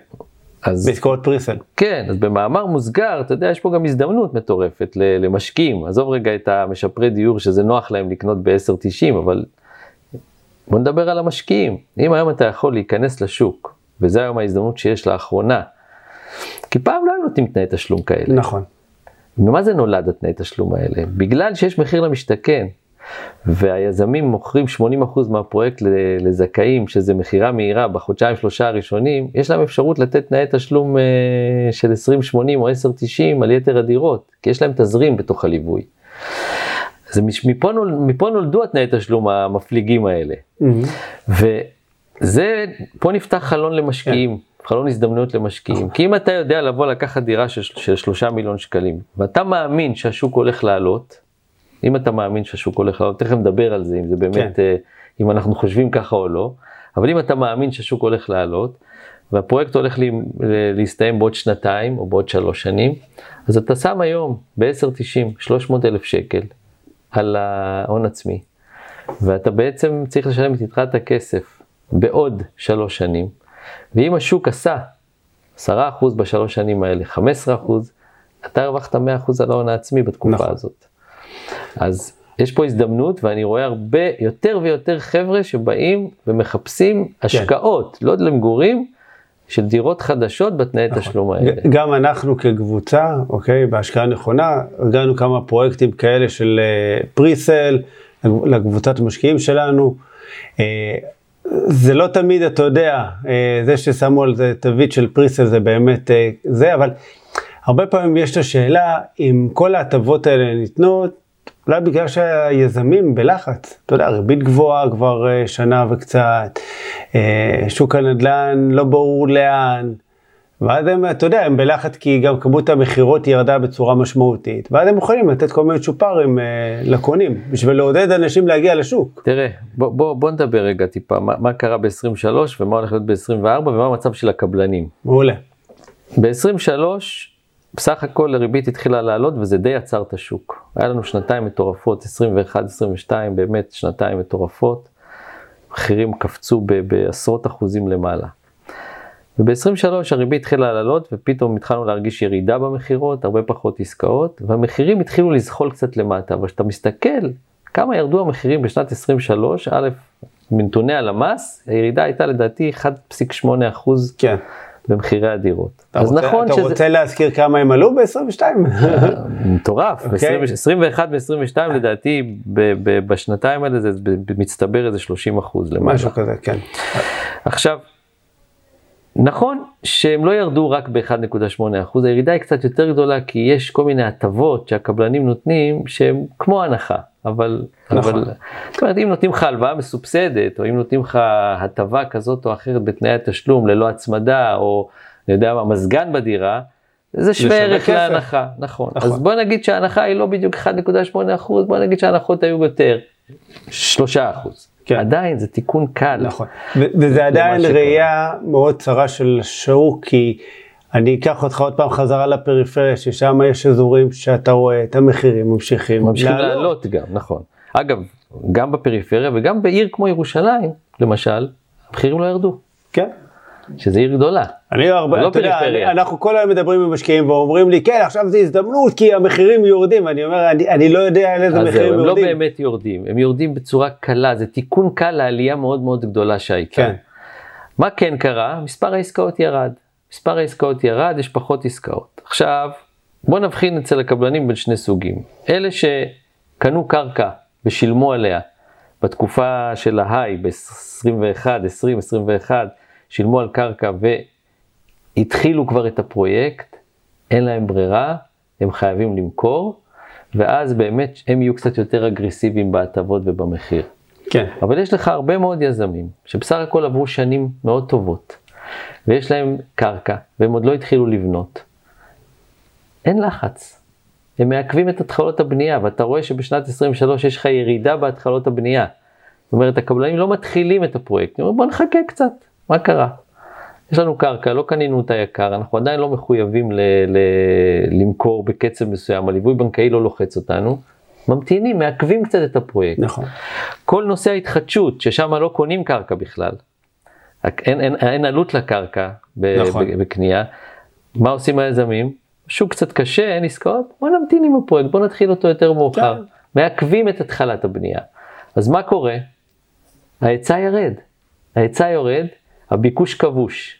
אז בעסקאות פריסל. כן, אז במאמר מוסגר, אתה יודע, יש פה גם הזדמנות מטורפת למשקיעים. עזוב רגע את המשפרי דיור שזה נוח להם לקנות ב-10.90, אבל בוא נדבר על המשקיעים. אם היום אתה יכול להיכנס לשוק, וזה היום ההזדמנות שיש לאחרונה, כי פעם לא היו נותנים תנאי תשלום כאלה. נכון. ממה זה נולד התנאי תשלום האלה? בגלל שיש מחיר למשתכן, והיזמים מוכרים 80% מהפרויקט לזכאים, שזה מכירה מהירה בחודשיים שלושה הראשונים, יש להם אפשרות לתת תנאי תשלום אה, של 20-80 או 10-90 על יתר הדירות, כי יש להם תזרים בתוך הליווי. אז מפה, נול, מפה נולדו התנאי תשלום המפליגים האלה. מהמם. וזה, פה נפתח חלון למשקיעים, כן. חלון הזדמנויות למשקיעים. כי אם אתה יודע לבוא לקחת דירה של, של שלושה מיליון שקלים, ואתה מאמין שהשוק הולך לעלות, אם אתה מאמין שהשוק הולך לעלות, תכף נדבר על זה, אם זה באמת, כן. אה, אם אנחנו חושבים ככה או לא, אבל אם אתה מאמין שהשוק הולך לעלות, והפרויקט הולך לי, ל- להסתיים בעוד שנתיים או בעוד שלוש שנים, אז אתה שם היום ב-10.90, 300 אלף שקל על ההון עצמי, ואתה בעצם צריך לשלם את יתרת הכסף בעוד שלוש שנים, ואם השוק עשה 10% בשלוש שנים האלה, 15%, אתה הרווחת 100% על ההון העצמי בתקופה נכון. הזאת. אז יש פה הזדמנות ואני רואה הרבה יותר ויותר חבר'ה שבאים ומחפשים השקעות, לא למגורים, של דירות חדשות בתנאי תשלום האלה. גם אנחנו כקבוצה, אוקיי, בהשקעה נכונה, הגענו כמה פרויקטים כאלה של אה, פריסל לקבוצת המשקיעים שלנו. אה, זה לא תמיד, אתה יודע, אה, זה ששמו על זה תווית של פריסל זה באמת זה, אבל הרבה פעמים יש את השאלה אם כל ההטבות האלה ניתנות, אולי בגלל שהיזמים בלחץ, אתה יודע, ריבית גבוהה כבר אה, שנה וקצת, אה, שוק הנדל"ן לא ברור לאן, ואז הם, אתה יודע, הם בלחץ כי גם כמות המכירות ירדה בצורה משמעותית, ואז הם יכולים לתת כל מיני צ'ופרים אה, לקונים, בשביל לעודד אנשים להגיע לשוק. תראה, בוא, בוא, בוא נדבר רגע טיפה, מה, מה קרה ב-23 ומה הולך להיות ב-24 ומה המצב של הקבלנים. מעולה. ב-23 בסך הכל הריבית התחילה לעלות וזה די עצר את השוק. היה לנו שנתיים מטורפות, 21-22 באמת שנתיים מטורפות. מחירים קפצו ב- בעשרות אחוזים למעלה. וב-23 הריבית התחילה לעלות ופתאום התחלנו להרגיש ירידה במכירות, הרבה פחות עסקאות, והמחירים התחילו לזחול קצת למטה, אבל כשאתה מסתכל כמה ירדו המחירים בשנת 23, א', מנתוני הלמ"ס, הירידה הייתה לדעתי 1.8 אחוז כן. במחירי הדירות. אתה אז רוצה, נכון אתה שזה רוצה להזכיר כמה הם עלו ב-22? מטורף, אוקיי. ב-21 ו-22 לדעתי ב- ב- בשנתיים האלה זה במצטבר איזה 30 אחוז למעלה. משהו כזה, כן. עכשיו, נכון שהם לא ירדו רק ב-1.8 אחוז, הירידה היא קצת יותר גדולה כי יש כל מיני הטבות שהקבלנים נותנים שהם כמו הנחה. אבל, נכון. אבל, זאת אומרת, אם נותנים לך הלוואה מסובסדת, או אם נותנים לך הטבה כזאת או אחרת בתנאי התשלום ללא הצמדה, או אני יודע מה, מזגן בדירה, זה שווה ערך. להנחה, נכון. נכון. אז בוא נגיד שההנחה היא לא בדיוק 1.8 אחוז, בוא נגיד שההנחות היו יותר, 3 אחוז. כן. עדיין זה תיקון קל. נכון, וזה עדיין. ראייה מאוד צרה של שוק, כי אני אקח אותך עוד פעם חזרה לפריפריה, ששם יש אזורים שאתה רואה את המחירים ממשיכים ממשיכים לעלות גם, נכון. אגב, גם בפריפריה וגם בעיר כמו ירושלים, למשל, המחירים לא ירדו, כן. שזה עיר גדולה. אני הרבה, לא אתה יודע. אני- אנחנו כל היום מדברים עם משקיעים ואומרים לי, כן, עכשיו זו הזדמנות, כי המחירים יורדים. אני אומר, אני, אני לא יודע על איזה מחירים זהו, הם לא יורדים. באמת יורדים, הם יורדים בצורה קלה, זה תיקון קל לעלייה מאוד מאוד גדולה שהייתה. כן. מה כן קרה? מספר העסקאות ירד. מספר העסקאות ירד, יש פחות עסקאות. עכשיו, בוא נבחין אצל הקבלנים בין שני סוגים. אלה שקנו קרקע ושילמו עליה בתקופה של ההיי, ב-21, 20, 21, שילמו על קרקע והתחילו כבר את הפרויקט, אין להם ברירה, הם חייבים למכור, ואז באמת הם יהיו קצת יותר אגרסיביים בהטבות ובמחיר. כן. אבל יש לך הרבה מאוד יזמים שבסך הכל עברו שנים מאוד טובות ויש להם קרקע והם עוד לא התחילו לבנות. אין לחץ. הם מעכבים את התחלות הבנייה ואתה רואה שבשנת 23 יש לך ירידה בהתחלות הבנייה. זאת אומרת הקבלנים לא מתחילים את הפרויקט, הם אומרים בוא נחכה קצת, מה קרה? יש לנו קרקע, לא קנינו אותה יקר, אנחנו עדיין לא מחויבים ל- ל- למכור בקצב מסוים, הליווי בנקאי לא לוחץ אותנו, ממתינים, מעכבים קצת את הפרויקט. נכון. כל נושא ההתחדשות, ששם לא קונים קרקע בכלל, אין, אין, אין עלות לקרקע ב, נכון. בקנייה, מה עושים היזמים? שוק קצת קשה, אין עסקאות, בוא נמתין עם הפרויקט, בוא נתחיל אותו יותר מאוחר. כן. מעכבים את התחלת הבנייה. אז מה קורה? ההיצע ירד. ההיצע יורד, הביקוש כבוש.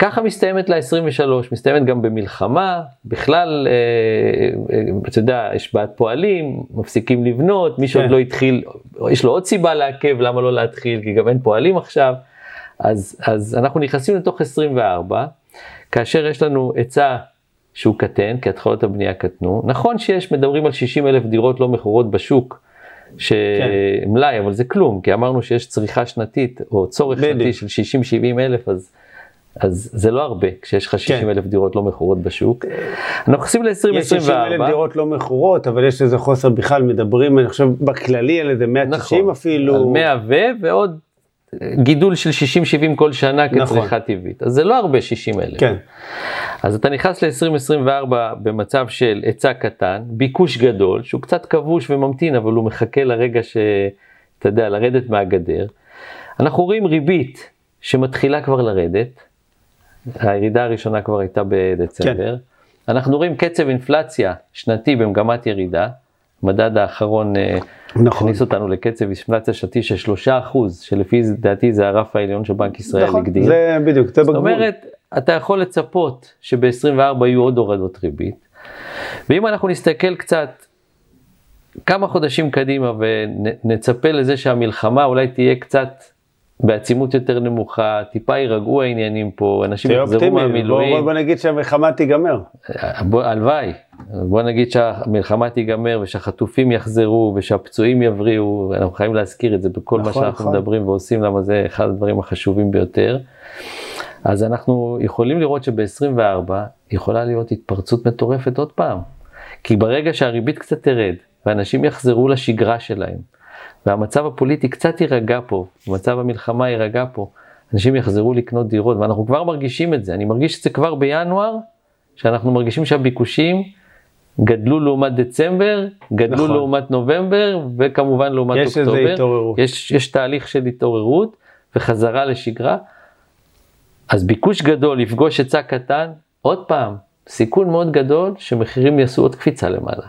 ככה מסתיימת ל-23, מסתיימת גם במלחמה, בכלל, אה, אה, אתה יודע, יש בעיית פועלים, מפסיקים לבנות, מי שעוד כן. לא התחיל, יש לו עוד סיבה לעכב, למה לא להתחיל, כי גם אין פועלים עכשיו. אז, אז אנחנו נכנסים לתוך 24, כאשר יש לנו היצע שהוא קטן, כי התחלות הבנייה קטנו. נכון שיש, מדברים על 60 אלף דירות לא מכורות בשוק, שמלאי, אבל זה כלום, כי אמרנו שיש צריכה שנתית, או צורך בדיוק. שנתי של 60-70 אלף, אז, אז זה לא הרבה, כשיש לך 60 אלף דירות לא מכורות בשוק. אנחנו נכנסים יש 60 אלף ל-2024, דירות לא מכורות, אבל יש איזה חוסר בכלל, מדברים, אני חושב, בכללי על איזה 190 נכון, אפילו. על 100 ו, ועוד גידול של 60-70 כל שנה נכון. כצריכה טבעית, אז זה לא הרבה 60 אלף. כן, אז אתה נכנס ל-2024 במצב של היצע קטן, ביקוש גדול, שהוא קצת כבוש וממתין, אבל הוא מחכה לרגע ש... אתה יודע, לרדת מהגדר. אנחנו רואים ריבית שמתחילה כבר לרדת, הירידה הראשונה כבר הייתה בדצמבר. כן. אנחנו רואים קצב אינפלציה שנתי במגמת ירידה, המדד האחרון אה, נכון. הכניס אותנו לקצב אינפלציה שנתי של 3 אחוז, שלפי דעתי זה הרף העליון של בנק ישראל נכון, הגדיר. זה בדיוק, זה זאת בגבול. אומרת, אומרת, אתה יכול לצפות שב-24 יהיו עוד הורדות ריבית. ואם אנחנו נסתכל קצת כמה חודשים קדימה ונצפה לזה שהמלחמה אולי תהיה קצת בעצימות יותר נמוכה, טיפה יירגעו העניינים פה, אנשים יחזרו מהמילואים. בוא, בוא נגיד שהמלחמה תיגמר. הלוואי, בוא נגיד שהמלחמה תיגמר ושהחטופים יחזרו ושהפצועים יבריאו, אנחנו חייבים להזכיר את זה בכל מה נכון, שאנחנו נכון. מדברים ועושים, למה זה אחד הדברים החשובים ביותר. אז אנחנו יכולים לראות שב-24 יכולה להיות התפרצות מטורפת עוד פעם. כי ברגע שהריבית קצת תרד ואנשים יחזרו לשגרה שלהם, והמצב הפוליטי קצת יירגע פה, מצב המלחמה יירגע פה, אנשים יחזרו לקנות דירות, ואנחנו כבר מרגישים את זה. אני מרגיש את זה כבר בינואר, שאנחנו מרגישים שהביקושים גדלו לעומת דצמבר, גדלו נכון. לעומת נובמבר, וכמובן לעומת יש אוקטובר. איזו התעוררות. יש, יש תהליך של התעוררות וחזרה לשגרה. אז ביקוש גדול לפגוש היצע קטן, עוד פעם, סיכון מאוד גדול שמחירים יעשו עוד קפיצה למעלה.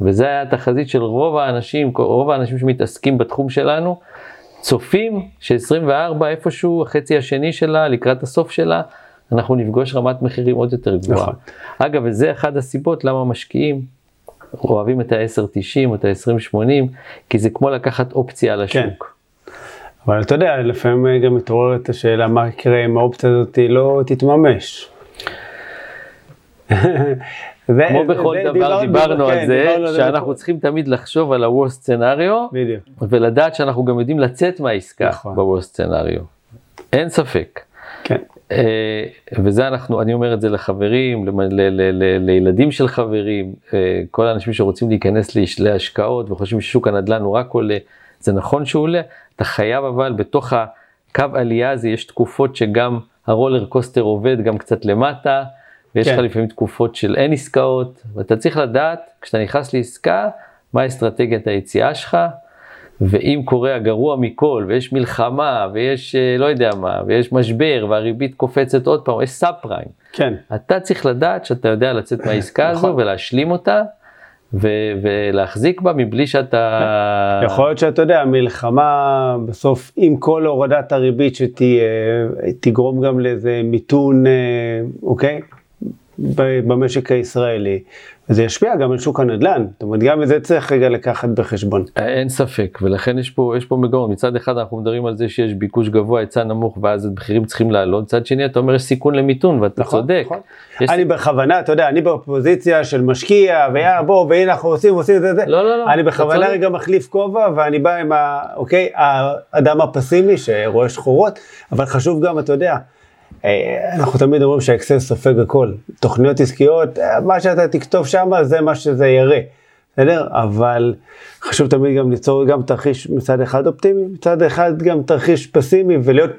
וזה היה התחזית של רוב האנשים, רוב האנשים שמתעסקים בתחום שלנו, צופים ש-24 איפשהו, החצי השני שלה, לקראת הסוף שלה, אנחנו נפגוש רמת מחירים עוד יותר גבוהה. נכון. אגב, וזה אחת הסיבות למה משקיעים אוהבים את ה-10-90 או את ה-20-80, כי זה כמו לקחת אופציה על כן. השוק. אבל אתה יודע, לפעמים גם מתעוררת השאלה מה יקרה אם האופציה הזאת לא תתממש. זה- כמו בכל זה דבר דיברנו- דיברנו כן, על זה, דיברנו על שאנחנו בכל- צריכים תמיד לחשוב על ה-worst בדיוק. ולדעת שאנחנו גם יודעים לצאת מהעסקה נכון. ב-worst scenario. אין ספק. כן. אה, וזה אנחנו, אני אומר את זה לחברים, למ- ל- ל- ל- לילדים של חברים, אה, כל האנשים שרוצים להיכנס להש- להשקעות וחושבים ששוק הנדל"ן הוא רק עולה, זה נכון שהוא עולה, אתה חייב אבל בתוך הקו עלייה הזה יש תקופות שגם הרולר קוסטר עובד גם קצת למטה, ויש לך כן. לפעמים תקופות של אין עסקאות, ואתה צריך לדעת כשאתה נכנס לעסקה, מה אסטרטגיית היציאה שלך, ואם קורה הגרוע מכל, ויש מלחמה, ויש אה, לא יודע מה, ויש משבר, והריבית קופצת עוד פעם, יש סאב פריים. כן. אתה צריך לדעת שאתה יודע לצאת מהעסקה הזו נכון. ולהשלים אותה, ו- ולהחזיק בה מבלי שאתה... יכול להיות שאתה יודע, המלחמה בסוף עם כל הורדת הריבית שתהיה, תגרום גם לאיזה מיתון, אה, אוקיי? במשק הישראלי, וזה ישפיע גם על שוק הנדל"ן, זאת אומרת גם את זה צריך רגע לקחת בחשבון. אין ספק, ולכן יש פה, יש פה מגמות. מצד אחד אנחנו מדברים על זה שיש ביקוש גבוה, היצע נמוך, ואז המחירים צריכים לעלות. מצד שני אתה אומר יש סיכון למיתון, ואתה נכון, צודק. נכון. יש אני בכוונה, אתה יודע, אני בפוזיציה של משקיע, ויאללה בוא, והנה אנחנו עושים, עושים את זה. לא, לא, לא, אני בכוונה צודק. רגע מחליף כובע, ואני בא עם ה... אוקיי, האדם הפסימי שרואה שחורות, אבל חשוב גם, אתה יודע, אנחנו תמיד אומרים שהאקסל סופג הכל. תוכניות עסקיות, אה, מה שאתה תכתוב שם, זה מה שזה יראה. בסדר? אבל חשוב תמיד גם ליצור גם תרחיש מצד אחד אופטימי, מצד אחד גם תרחיש פסימי, ולהיות,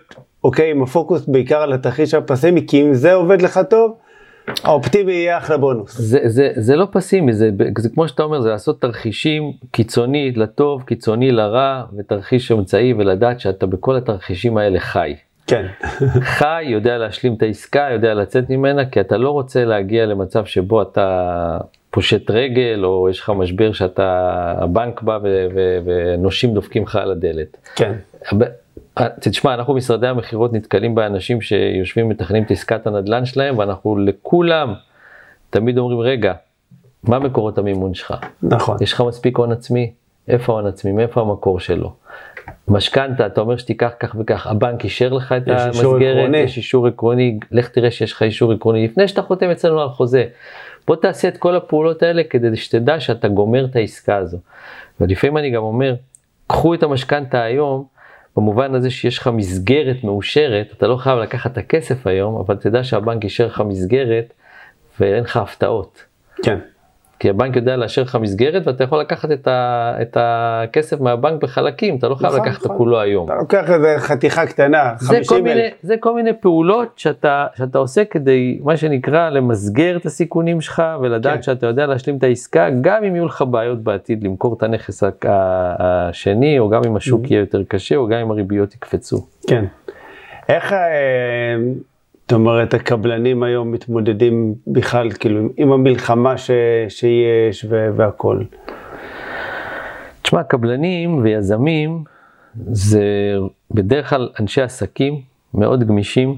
אוקיי, עם הפוקוס בעיקר על התרחיש הפסימי, כי אם זה עובד לך טוב, האופטימי יהיה אחלה בונוס. זה, זה, זה לא פסימי, זה, זה כמו שאתה אומר, זה לעשות תרחישים קיצוני לטוב, קיצוני לרע, ותרחיש אמצעי, ולדעת שאתה בכל התרחישים האלה חי. כן. חי, יודע להשלים את העסקה, יודע לצאת ממנה, כי אתה לא רוצה להגיע למצב שבו אתה פושט רגל, או יש לך משבר שאתה, הבנק בא ו- ו- ונושים דופקים לך על הדלת. כן. הב- תשמע, אנחנו משרדי המכירות נתקלים באנשים שיושבים מתכננים את עסקת הנדל"ן שלהם, ואנחנו לכולם תמיד אומרים, רגע, מה מקורות המימון שלך? נכון. יש לך מספיק הון עצמי? איפה ההון עצמי? מאיפה המקור שלו? משכנתה, אתה אומר שתיקח כך וכך, הבנק אישר לך את יש המסגרת. יש אישור עקרוני, לך תראה שיש לך אישור עקרוני לפני שאתה חותם אצלנו על חוזה. בוא תעשה את כל הפעולות האלה כדי שתדע שאתה גומר את העסקה הזו. ולפעמים אני גם אומר, קחו את המשכנתה היום, במובן הזה שיש לך מסגרת מאושרת, אתה לא חייב לקחת את הכסף היום, אבל תדע שהבנק אישר לך מסגרת ואין לך הפתעות. כן. כי הבנק יודע לאשר לך מסגרת ואתה יכול לקחת את, ה, את הכסף מהבנק בחלקים, אתה לא חייב נכון, לקחת את נכון. כולו היום. אתה לוקח איזה חתיכה קטנה, זה כל, 50 מיני, אלף. זה כל מיני פעולות שאתה, שאתה עושה כדי, מה שנקרא, למסגר את הסיכונים שלך ולדעת כן. שאתה יודע להשלים את העסקה, גם אם יהיו לך בעיות בעתיד למכור את הנכס השני, או גם אם השוק Mm-hmm. יהיה יותר קשה, או גם אם הריביות יקפצו. כן. איך, אה, זאת אומרת, הקבלנים היום מתמודדים בכלל, כאילו, עם המלחמה ש, שיש ו- והכל? תשמע, קבלנים ויזמים זה בדרך כלל אנשי עסקים מאוד גמישים,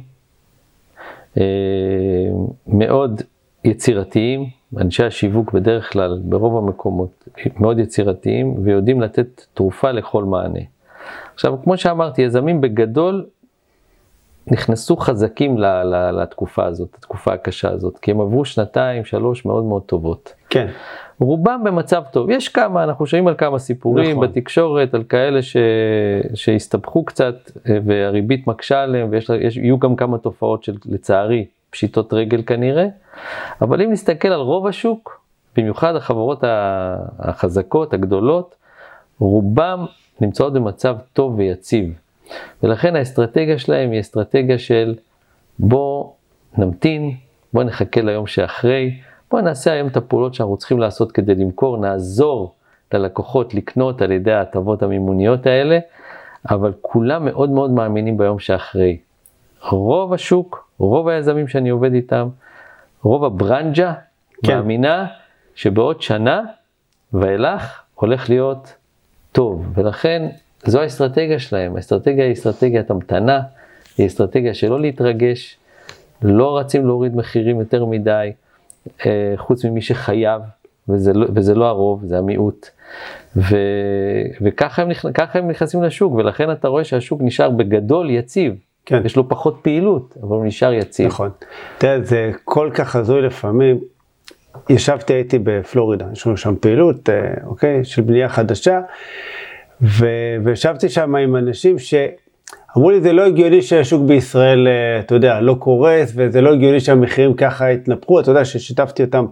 אה, מאוד יצירתיים, אנשי השיווק בדרך כלל, ברוב המקומות, מאוד יצירתיים ויודעים לתת תרופה לכל מענה. עכשיו, כמו שאמרתי, יזמים בגדול נכנסו חזקים ל- ל- לתקופה הזאת, לתקופה הקשה הזאת, כי הם עברו שנתיים, שלוש מאוד מאוד טובות. כן. רובם במצב טוב. יש כמה, אנחנו שומעים על כמה סיפורים נכון. בתקשורת, על כאלה ש... שהסתבכו קצת אה, והריבית מקשה עליהם, ויהיו גם כמה תופעות של, לצערי, פשיטות רגל כנראה. אבל אם נסתכל על רוב השוק, במיוחד החברות החזקות, הגדולות, רובם נמצאות במצב טוב ויציב. ולכן האסטרטגיה שלהם היא אסטרטגיה של בוא נמתין, בוא נחכה ליום שאחרי, בוא נעשה היום את הפעולות שאנחנו צריכים לעשות כדי למכור, נעזור ללקוחות לקנות על ידי ההטבות המימוניות האלה, אבל כולם מאוד מאוד מאמינים ביום שאחרי. רוב השוק, רוב היזמים שאני עובד איתם, רוב הברנג'ה כן. מאמינה שבעוד שנה ואילך הולך להיות טוב, ולכן זו האסטרטגיה שלהם. האסטרטגיה היא אסטרטגיית המתנה, היא אסטרטגיה שלא להתרגש, לא רצים להוריד מחירים יותר מדי, אה, חוץ ממי שחייב, וזה לא, וזה לא הרוב, זה המיעוט. ו, וככה הם, הם נכנסים לשוק, ולכן אתה רואה שהשוק נשאר בגדול יציב. כן. יש לו פחות פעילות, אבל הוא נשאר יציב. נכון. אתה יודע, זה כל כך הזוי לפעמים. ישבתי, הייתי בפלורידה, יש לנו שם פעילות, אה, אוקיי, של בנייה חדשה. וישבתי שם עם אנשים שאמרו לי, זה לא הגיוני שהשוק בישראל, אה, אתה יודע, לא קורס, וזה לא הגיוני שהמחירים ככה התנפחו, אתה יודע, ששיתפתי אותם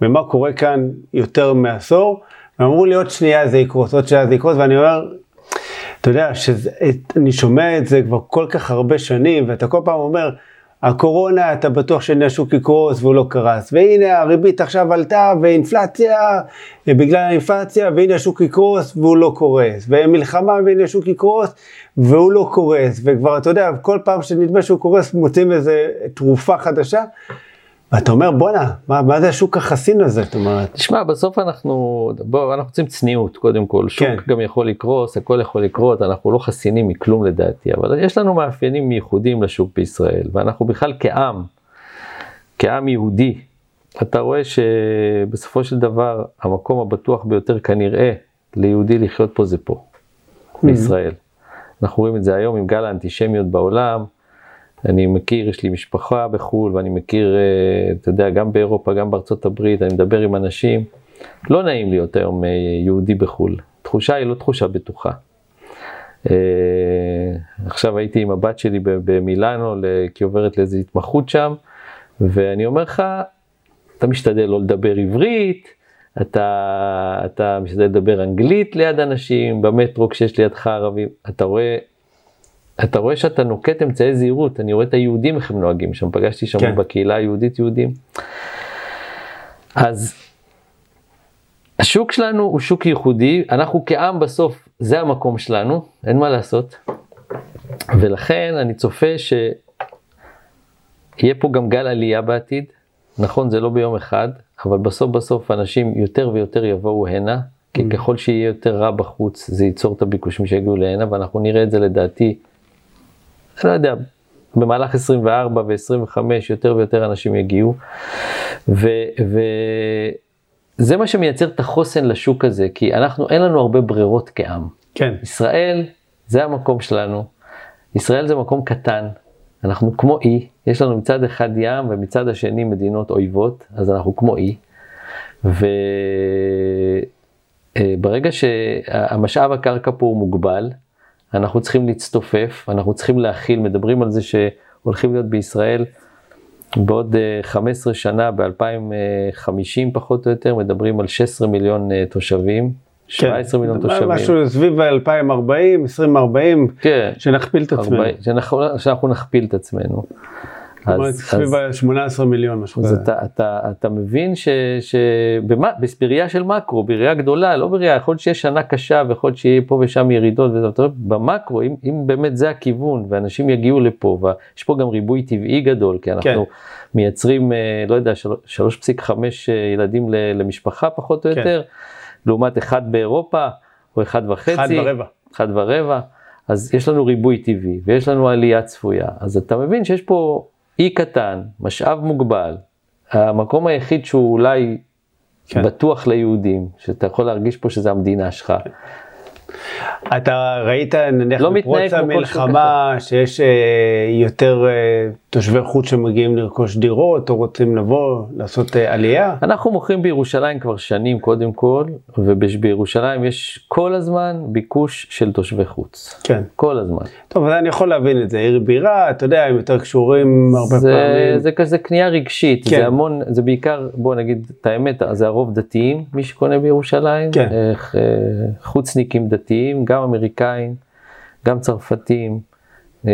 במה קורה כאן יותר מעשור, ואמרו לי, עוד שנייה זה יקרוס, עוד שנייה זה יקרוס, ואני אומר, אתה יודע, שאני שומע את זה כבר כל כך הרבה שנים, ואתה כל פעם אומר, הקורונה, אתה בטוח שהשוק יקרוס והוא לא קרס, והנה הריבית עכשיו עלתה ואינפלציה, בגלל האינפלציה, והנה השוק יקרוס והוא לא קורס, ומלחמה והנה השוק יקרוס והוא לא קורס, וכבר אתה יודע, כל פעם שנדמה שהוא קורס מוצאים איזה תרופה חדשה, ואתה אומר בואנה, מה, מה זה השוק החסין הזה, זאת אומרת. תשמע, בסוף אנחנו, בוא, אנחנו רוצים צניעות קודם כל, שוק כן. גם יכול לקרוס, הכל יכול לקרות, אנחנו לא חסינים מכלום לדעתי, אבל יש לנו מאפיינים ייחודיים לשוק בישראל, ואנחנו בכלל כעם, כעם יהודי, אתה רואה שבסופו של דבר המקום הבטוח ביותר כנראה ליהודי לחיות פה זה פה. בישראל. אנחנו רואים את זה היום עם גל האנטישמיות בעולם, אני מכיר, יש לי משפחה בחו"ל ואני מכיר, אה, אתה יודע, גם באירופה, גם בארצות הברית, אני מדבר עם אנשים. לא נעים להיות היום יהודי בחו"ל. תחושה היא לא תחושה בטוחה. אה, עכשיו הייתי עם הבת שלי במילאנו, כי עוברת לאיזו התמחות שם, ואני אומר לך, אתה משתדל לא לדבר עברית, אתה, אתה משתדל לדבר אנגלית ליד אנשים, במטרו כשיש לידך ערבים, אתה רואה אתה רואה שאתה נוקט אמצעי זהירות, אני רואה את היהודים איך הם נוהגים שם, פגשתי שם כן. בקהילה היהודית יהודים. אז השוק שלנו הוא שוק ייחודי, אנחנו כעם בסוף, זה המקום שלנו, אין מה לעשות. ולכן אני צופה שיהיה פה גם גל עלייה בעתיד. נכון, זה לא ביום אחד, אבל בסוף בסוף אנשים יותר ויותר יבואו הנה, כי mm. ככל שיהיה יותר רע בחוץ, זה ייצור את הביקושים שיגיעו להנה, ואנחנו נראה את זה לדעתי לא יודע, במהלך 24 ו-25 יותר ויותר אנשים יגיעו. וזה מה שמייצר את החוסן לשוק הזה, כי אנחנו, אין לנו הרבה ברירות כעם. כן. ישראל, זה המקום שלנו. ישראל זה מקום קטן, אנחנו כמו אי, יש לנו מצד אחד ים ומצד השני מדינות אויבות, אז אנחנו כמו אי. וברגע שהמשאב הקרקע פה הוא מוגבל, אנחנו צריכים להצטופף, אנחנו צריכים להכיל, מדברים על זה שהולכים להיות בישראל בעוד 15 אה, שנה, ב-2050 פחות או יותר, מדברים על 16 מיליון אה, תושבים. 17 כן, מיליון תושבים. משהו סביב 2040, 2040, כן, שנכפיל את עצמנו. 40, שאנחנו נכפיל את עצמנו. אומרת, סביב ה-18 מיליון, משהו כזה. אז אתה, אתה, אתה מבין שבראייה של מקרו, בראייה גדולה, לא בראייה, יכול להיות שיש שנה קשה ויכול להיות שיהיה פה ושם ירידות, וזה, במקרו, אם, אם באמת זה הכיוון, ואנשים יגיעו לפה, ויש פה גם ריבוי טבעי גדול, כי אנחנו כן. מייצרים, אה, לא יודע, 3.5 אה, ילדים למשפחה פחות או כן. יותר, לעומת אחד באירופה, או אחד וחצי. אחד ורבע. אחד ורבע. אז יש לנו ריבוי טבעי ויש לנו עלייה צפויה, אז אתה מבין שיש פה אי קטן, משאב מוגבל, המקום היחיד שהוא אולי כן. בטוח ליהודים, שאתה יכול להרגיש פה שזה המדינה שלך. אתה ראית נניח לא בפרוץ המלחמה שיש אה, יותר אה, תושבי חוץ שמגיעים לרכוש דירות או רוצים לבוא לעשות אה, עלייה? אנחנו מוכרים בירושלים כבר שנים קודם כל, ובירושלים יש כל הזמן ביקוש של תושבי חוץ. כן. כל הזמן. טוב, אני יכול להבין את זה, עיר בירה, אתה יודע, הם יותר קשורים הרבה זה, פעמים. זה כזה קנייה רגשית, כן. זה המון, זה בעיקר, בוא נגיד את האמת, זה הרוב דתיים, מי שקונה בירושלים, כן. חוצניקים דתיים, גם אמריקאים, גם צרפתים. Uh,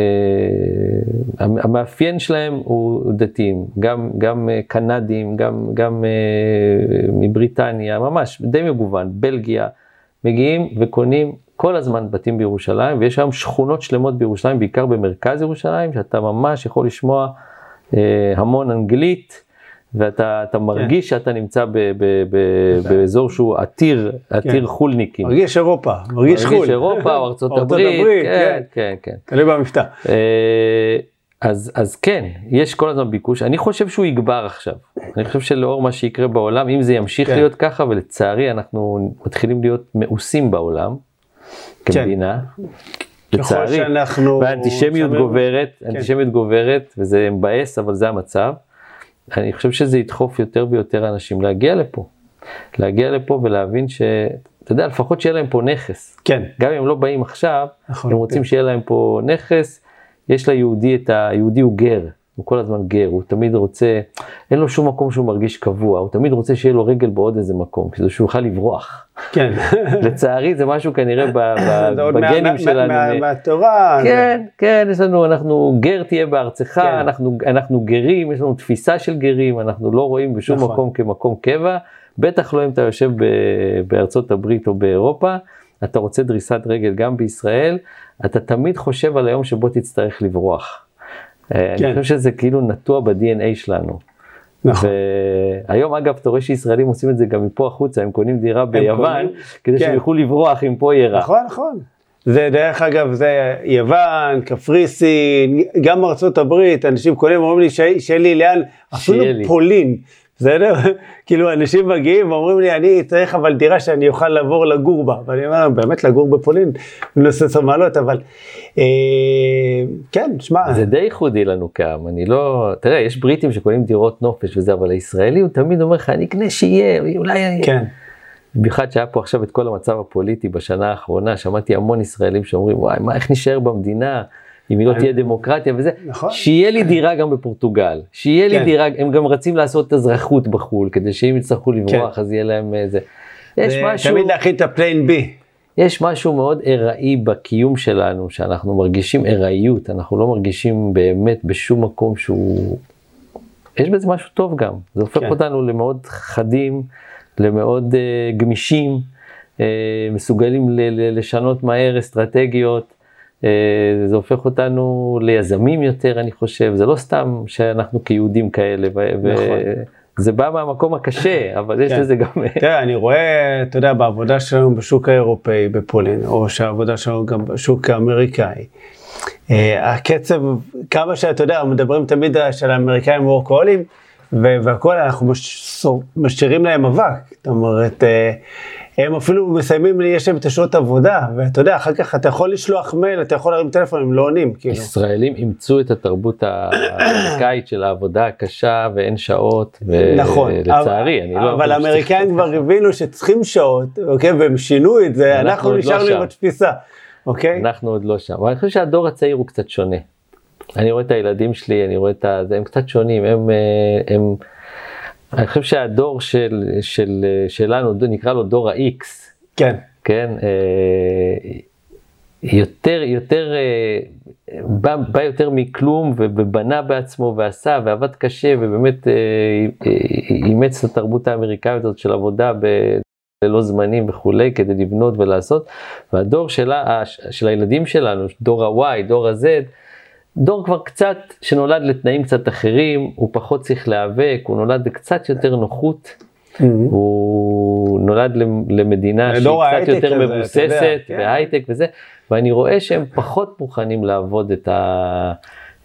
המאפיין שלהם הוא דתיים, גם, גם uh, קנדים, גם, גם uh, מבריטניה, ממש די מגוון, בלגיה, מגיעים וקונים כל הזמן בתים בירושלים, ויש היום שכונות שלמות בירושלים, בעיקר במרכז ירושלים, שאתה ממש יכול לשמוע המון אנגלית, ואתה כן. מרגיש כן. שאתה נמצא ב, ב, ב, באזור שהוא עתיר, עתיר כן. חולניקים. מרגיש אירופה, מרגיש חו"ל. מרגיש אירופה או ארצות הברית, הברית, כן, כן, כן. תלוי במבטא. אה, אז, אז כן, יש כל הזמן ביקוש, אני חושב שהוא יגבר עכשיו. אני חושב שלאור מה שיקרה בעולם, אם זה ימשיך כן. להיות ככה, ולצערי אנחנו מתחילים להיות מאוסים בעולם, כמדינה. כן. לצערי, והאנטישמיות גוברת, כן. גוברת, וזה מבאס, אבל זה המצב. אני חושב שזה ידחוף יותר ויותר אנשים להגיע לפה. להגיע לפה ולהבין ש... אתה יודע, לפחות שיהיה להם פה נכס. כן. גם אם הם לא באים עכשיו, נכון, הם רוצים כן. שיהיה להם פה נכס. יש ליהודי את ה... היהודי הוא גר, הוא כל הזמן גר, הוא תמיד רוצה, אין לו שום מקום שהוא מרגיש קבוע, הוא תמיד רוצה שיהיה לו רגל בעוד איזה מקום, כדי שהוא יוכל לברוח. כן. לצערי זה משהו כנראה בגנים שלנו. מה- מהתורה. כן, כן, יש לנו, אנחנו, גר תהיה בארצך, כן. אנחנו, אנחנו גרים, יש לנו תפיסה של גרים, אנחנו לא רואים בשום נכון. מקום כמקום קבע, בטח לא אם אתה יושב ב, בארצות הברית או באירופה, אתה רוצה דריסת רגל גם בישראל, אתה תמיד חושב על היום שבו תצטרך לברוח. אה, כן. אני חושב שזה כאילו נטוע ב-DNA שלנו. נכון. והיום אגב אתה רואה שישראלים עושים את זה גם מפה החוצה, הם קונים דירה ביוון, קונים, כדי כן. שהם יוכלו לברוח אם פה יהיה רע. נכון, נכון. זה דרך אגב, זה יוון, קפריסין, גם ארצות הברית, אנשים קונים, אומרים לי "ש- שיהיה לי לאן, אפילו לי. פולין, בסדר? כאילו אנשים מגיעים ואומרים לי, אני צריך אבל דירה שאני אוכל לעבור לגור בה, ואני אומר, באמת לגור בפולין, מבוסס המעלות, אבל אה, כן, שמע, זה די ייחודי לנו כעם, אני לא, תראה, יש בריטים שקונים דירות נופש וזה, אבל הישראלי הוא תמיד אומר לך, אני אקנה שיהיה, אולי. כן, במיוחד שהיה פה עכשיו את כל המצב הפוליטי בשנה האחרונה, שמעתי המון ישראלים שאומרים, וואי, מה, איך נשאר במדינה, אם היא לא תהיה דמוקרטיה וזה, נכון. שיהיה לי דירה גם בפורטוגל, שיהיה לי כן. דירה, הם גם רצים לעשות אזרחות בחו"ל, כדי שאם יצטרכו לברוח אז יהיה להם איזה... יש זה משהו... תמיד להכין את ה plan B. יש משהו מאוד ארעי בקיום שלנו, שאנחנו מרגישים ארעיות, אנחנו לא מרגישים באמת בשום מקום שהוא... יש בזה משהו טוב גם, זה הופך כן. אותנו למאוד חדים, למאוד אה, גמישים, אה, מסוגלים ל- ל- לשנות מהר אסטרטגיות, זה הופך אותנו ליזמים יותר, אני חושב, זה לא סתם שאנחנו כיהודים כאלה, נכון. זה בא מהמקום הקשה, אבל יש כן. לזה גם... תראה, אני רואה, אתה יודע, בעבודה שלנו בשוק האירופאי בפולין, או שהעבודה שלנו גם בשוק האמריקאי, אה, הקצב, כמה שאתה יודע, מדברים תמיד של האמריקאים וורקהולים, ו- והכל, אנחנו מש- משאירים להם אבק. זאת אומרת, אה, הם אפילו מסיימים, יש להם את השעות עבודה, ואתה יודע, אחר כך אתה יכול לשלוח מייל, אתה יכול להרים טלפון, הם לא עונים, כאילו. ישראלים אימצו את התרבות האמריקאית של העבודה הקשה ואין שעות, נכון, ולצערי, אני לא... אבל האמריקאים כבר הבינו שצריכים שעות, אוקיי, והם שינו את זה, אנחנו לא נשארנו. עם התפיסה, אוקיי? אנחנו עוד לא שם, אבל אני חושב שהדור הצעיר הוא קצת שונה. אני רואה את הילדים שלי, אני רואה את ה... הם קצת שונים, הם... אה, הם... אני חושב שהדור של, של, שלנו, נקרא לו דור ה-X, כן, כן, אה, יותר, יותר, אה, בא, בא יותר מכלום ובנה בעצמו ועשה ועבד קשה ובאמת אה, אימץ את התרבות האמריקאית הזאת של עבודה ב... ללא זמנים וכולי כדי לבנות ולעשות. והדור שלה, של הילדים שלנו, דור ה-Y, דור ה-Z, דור כבר קצת שנולד לתנאים קצת אחרים, הוא פחות צריך להיאבק, הוא נולד לקצת יותר נוחות. Mm-hmm. הוא נולד למדינה שהיא קצת יותר מבוססת כן. והייטק וזה, ואני רואה שהם פחות מוכנים לעבוד את, ה,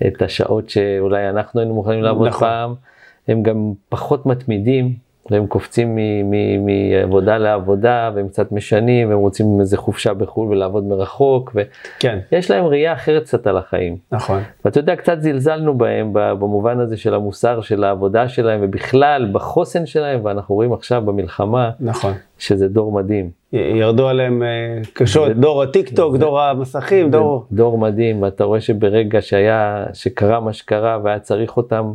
את השעות שאולי אנחנו היינו מוכנים לעבוד נכון. פעם, הם גם פחות מתמידים, והם קופצים מעבודה לעבודה והם קצת משנים, והם רוצים איזה חופשה בחו"ל ולעבוד מרחוק, כן, ויש להם ראייה אחרת קצת על החיים. נכון. ואתה יודע, קצת זלזלנו בהם במובן הזה של המוסר של העבודה שלהם ובכלל בחוסן שלהם, ואנחנו רואים עכשיו במלחמה נכון. שזה דור מדהים. ירדו עליהם אה, קשות, דור הטיק טוק, דור המסכים, דור... דור מדהים, ואתה רואה שברגע שהיה, שקרה מה שקרה והיה צריך אותם,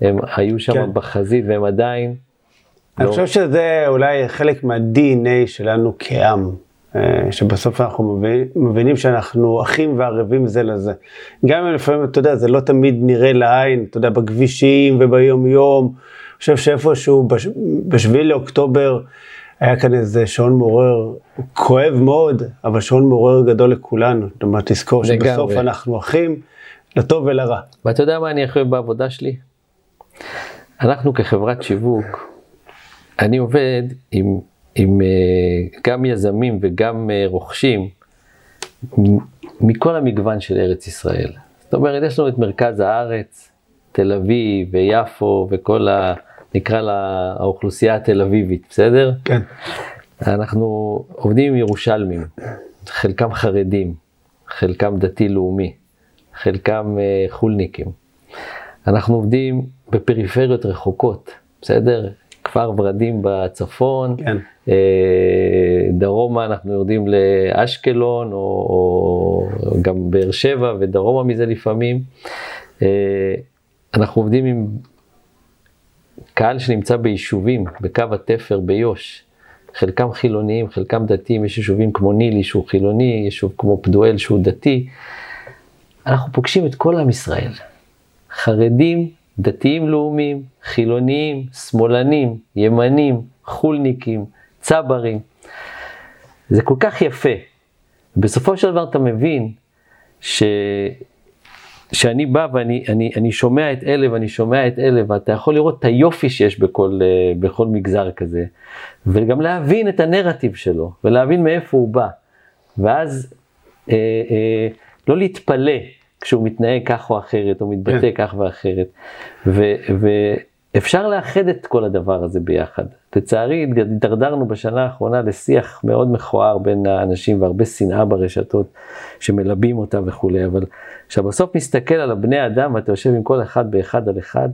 הם היו שם כן. בחזית והם עדיין. אני לא- חושב שזה אולי חלק מה-DNA שלנו כעם, אה, שבסוף אנחנו מבין, מבינים שאנחנו אחים וערבים זה לזה. גם אם לפעמים, אתה יודע, זה לא תמיד נראה לעין, אתה יודע, בכבישים וביום יום. אני חושב שאיפשהו בש- בשביעי לאוקטובר היה כאן איזה שעון מעורר כואב מאוד, אבל שעון מעורר גדול לכולנו. זאת אומרת, תזכור. שבסוף אנחנו אחים, לטוב ולרע. ואתה יודע מה אני אוהב בעבודה שלי? אנחנו כחברת שיווק, אני עובד עם, עם אה, גם יזמים וגם אה, רוכשים מכל המגוון של ארץ ישראל. זאת אומרת, יש לנו את מרכז הארץ, תל אביב ויפו וכל ה... נקרא לה האוכלוסייה התל אביבית, בסדר? כן. אנחנו עובדים עם ירושלמים, חלקם חרדים, חלקם דתי-לאומי, חלקם אה, חולניקים. אנחנו עובדים בפריפריות רחוקות, בסדר? כפר ורדים בצפון, כן. אה, דרומה אנחנו יורדים לאשקלון, או, או גם באר שבע ודרומה מזה לפעמים. אה, אנחנו עובדים עם קהל שנמצא ביישובים, בקו התפר ביו"ש. חלקם חילוניים, חלקם דתיים, יש יישובים כמו נילי שהוא חילוני, יישוב כמו פדואל שהוא דתי. אנחנו פוגשים את כל עם ישראל. חרדים, דתיים לאומיים, חילוניים, שמאלנים, ימנים, חולניקים, צברים. זה כל כך יפה. בסופו של דבר אתה מבין ש... שאני בא ואני אני, אני שומע את אלה ואני שומע את אלה, ואתה יכול לראות את היופי שיש בכל, אה, בכל מגזר כזה, וגם להבין את הנרטיב שלו, ולהבין מאיפה הוא בא. ואז אה, אה, לא להתפלא כשהוא מתנהג כך או אחרת, או מתבטא כן. כך ואחרת. ו, ואפשר לאחד את כל הדבר הזה ביחד. לצערי, התדרדרנו בשנה האחרונה לשיח מאוד מכוער בין האנשים והרבה שנאה ברשתות שמלבים אותה וכולי, אבל כשאתה בסוף מסתכל על הבני אדם ואתה יושב עם כל אחד באחד על אחד,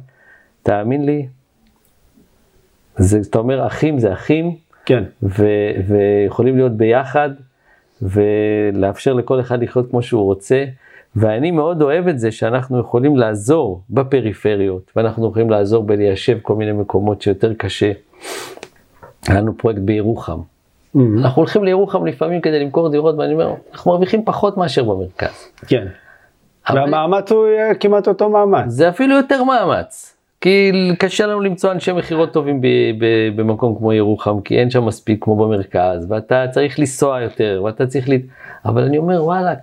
תאמין לי, זה, אתה אומר אחים זה אחים, כן. ו- ויכולים להיות ביחד ולאפשר לכל אחד לחיות כמו שהוא רוצה. ואני מאוד אוהב את זה שאנחנו יכולים לעזור בפריפריות, ואנחנו יכולים לעזור בליישב כל מיני מקומות שיותר קשה. היה לנו פרויקט בירוחם. Mm-hmm. אנחנו הולכים לירוחם לפעמים כדי למכור דירות, ואני אומר, אנחנו מרוויחים פחות מאשר במרכז. כן. אבל... והמאמץ הוא כמעט אותו מאמץ. זה אפילו יותר מאמץ. כי קשה לנו למצוא אנשי מכירות טובים ב- ב- במקום כמו ירוחם, כי אין שם מספיק כמו במרכז, ואתה צריך לנסוע יותר, ואתה צריך ל... אבל אני אומר, וואלכ,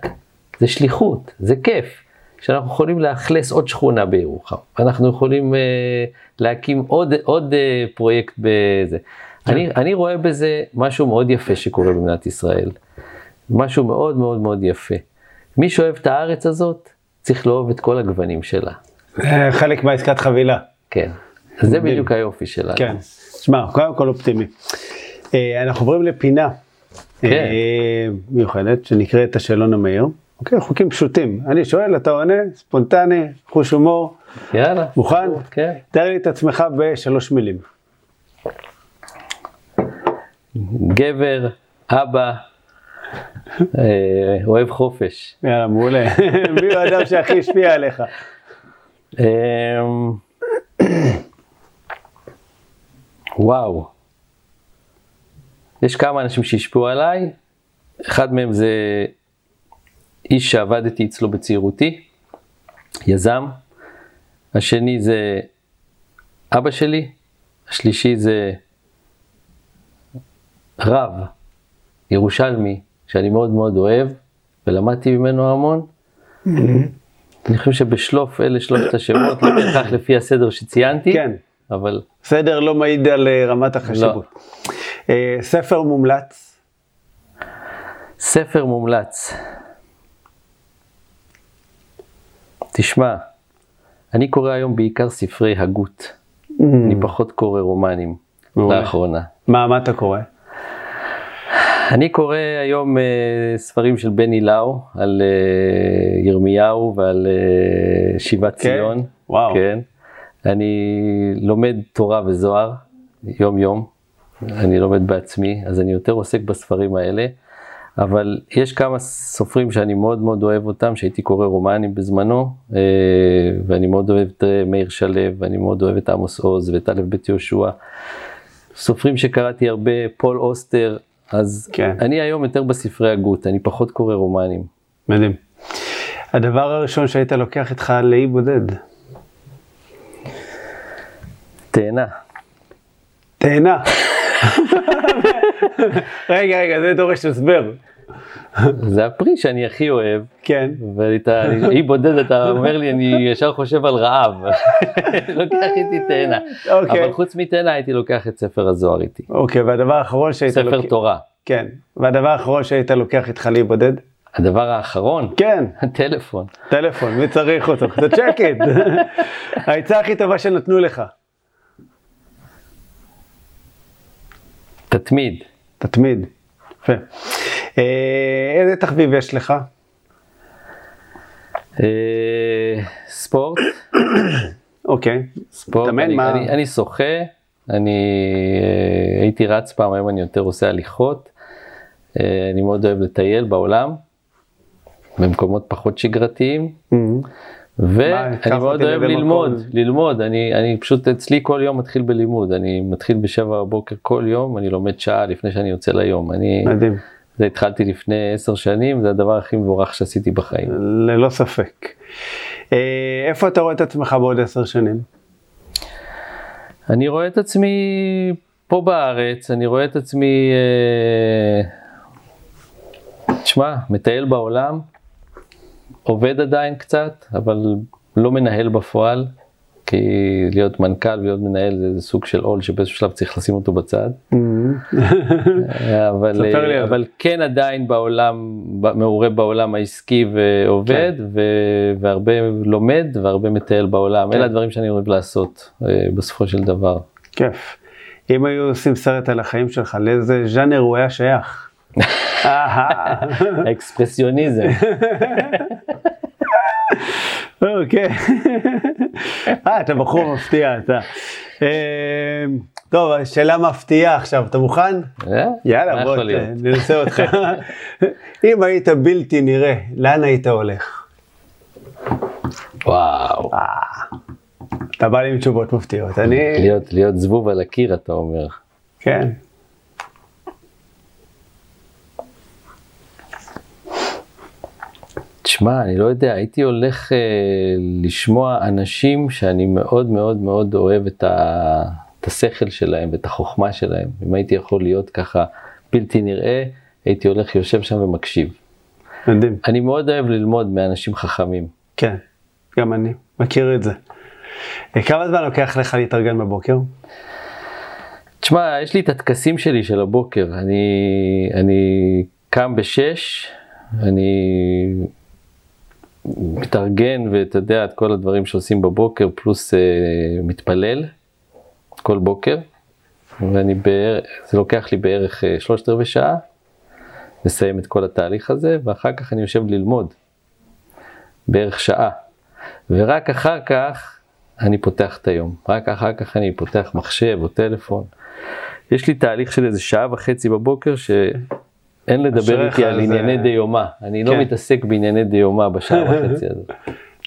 זה שליחות, זה כיף. שאנחנו יכולים לאכלס עוד שכונה בירוחם, אנחנו יכולים uh, להקים עוד, עוד uh, פרויקט בזה. כן. אני, אני רואה בזה משהו מאוד יפה שקורה במדינת ישראל, משהו מאוד מאוד מאוד יפה. מי שאוהב את הארץ הזאת, צריך לאהוב את כל הגוונים שלה. חלק מהעסקת חבילה. כן, זה בדיוק היופי שלה. כן, שמע, קודם כל אופטימי. אה, אנחנו עוברים לפינה כן. מיוחדת שנקראת השאלון המהיר. אוקיי, חוקים פשוטים. אני שואל, אתה עונה, ספונטני, חוש הומור. יאללה. מוכן? כן. תאר לי את עצמך בשלוש מילים. גבר, אבא, אה, אוהב חופש. יאללה, מעולה. מי הוא האדם שהכי השפיע עליך? אמ, וואו. יש כמה אנשים שהשפיעו עליי, אחד מהם זה איש שעבדתי אצלו בצעירותי, יזם, השני זה אבא שלי, השלישי זה רב, ירושלמי, שאני מאוד מאוד אוהב, ולמדתי ממנו המון. אני חושב שבשלוף אלה שלושת השמות, לא בהכרח לפי הסדר שציינתי, כן. אבל... סדר לא מעיד על אה, רמת החשיבות. לא. אה, ספר מומלץ? ספר מומלץ. תשמע, אני קורא היום בעיקר ספרי הגות. Mm. אני פחות קורא רומנים לאחרונה. מה, מה אתה קורא? אני קורא היום uh, ספרים של בני לאו על uh, ירמיהו ועל uh, שיבת כן? ציון. וואו. כן. אני לומד תורה וזוהר יום יום. אני לומד בעצמי, אז אני יותר עוסק בספרים האלה. אבל יש כמה סופרים שאני מאוד מאוד אוהב אותם, שהייתי קורא רומנים בזמנו, אה, ואני מאוד אוהב את אה, מאיר שלו, ואני מאוד אוהב את עמוס עוז ואת א' בית יהושע. סופרים שקראתי הרבה, פול אוסטר, אז כן. אני היום יותר בספרי הגות, אני פחות קורא רומנים. מדהים. הדבר הראשון שהיית לוקח איתך לאי בודד? תאנה. תאנה. רגע, רגע, זה דורש הסבר. זה הפרי שאני הכי אוהב. כן. ואתה, אי בודד, אתה אומר לי, אני ישר חושב על רעב. לוקח איתי תאנה. אוקיי. אבל חוץ מתאנה הייתי לוקח את ספר הזוהר איתי. אוקיי, והדבר האחרון שהיית לוקח... ספר תורה. כן. והדבר האחרון שהיית לוקח איתך לאי בודד? הדבר האחרון? כן. טלפון. טלפון, מי צריך אותו? קצת שקט. העצה הכי טובה שנתנו לך. תתמיד. תתמיד. יפה. אה, איזה תחביב יש לך? אה, ספורט, אוקיי. ספורט, אני, מה- אני, אני שוחה, אני אה, הייתי רץ פעם, היום אני יותר עושה הליכות. אני מאוד אוהב לטייל בעולם, במקומות פחות שגרתיים. ואני מאוד אוהב ללמוד, מקום. ללמוד, אני, אני פשוט אצלי כל יום מתחיל בלימוד, אני מתחיל בשבע בבוקר כל יום, אני לומד שעה לפני שאני יוצא ליום, אני, מדהים, זה התחלתי לפני עשר שנים, זה הדבר הכי מבורך שעשיתי בחיים. ללא ספק. אה, איפה אתה רואה את עצמך בעוד עשר שנים? אני רואה את עצמי פה בארץ, אני רואה את עצמי, אה, תשמע, מטייל בעולם, עובד עדיין קצת, אבל לא מנהל בפועל, כי להיות מנכ"ל ולהיות מנהל זה, זה סוג של עול שבאיזשהו שלב צריך לשים אותו בצד. אמ, אבל. אבל כן עדיין בעולם, מעורה בעולם העסקי ועובד, כן. ו, והרבה לומד והרבה מטייל בעולם. אלה הדברים שאני אוהב לעשות אה, בסופו של דבר. כיף. אם היו עושים סרט על החיים שלך, לאיזה ז'אנר הוא היה שייך? אהה. אוקיי. אה, אתה בחור מפתיע, אתה. אה, טוב, שאלה מפתיעה עכשיו, אתה מוכן? אה? יאללה, בוא ננסה אותך. אם היית בלתי נראה, לאן היית הולך? וואו. אתה בא לי עם תשובות מפתיעות. אני... להיות זבוב על הקיר אתה אומר. כן. תשמע, אני לא יודע, הייתי הולך אה, לשמוע אנשים שאני מאוד מאוד מאוד אוהב את, ה, את השכל שלהם ואת החוכמה שלהם. אם הייתי יכול להיות ככה בלתי נראה, הייתי הולך, יושב שם ומקשיב. מדהים. אני מאוד אוהב ללמוד מאנשים חכמים. כן, גם אני מכיר את זה. אה, כמה זמן לוקח לך להתארגן בבוקר? תשמע, יש לי את הטקסים שלי של הבוקר. אני, אני קם בשש, אני מתארגן ואתה יודע את כל הדברים שעושים בבוקר, פלוס אה, מתפלל כל בוקר. ואני בערך, זה לוקח לי בערך אה, שלושת רבעי שעה לסיים את כל התהליך הזה, ואחר כך אני יושב ללמוד. בערך שעה. ורק אחר כך אני פותח את היום. רק אחר כך אני פותח מחשב או טלפון. יש לי תהליך של איזה שעה וחצי בבוקר שאין לדבר איתי על זה- ענייני דיומא. אני לא כן. מתעסק בענייני דיומא בשעה וחצי הזאת.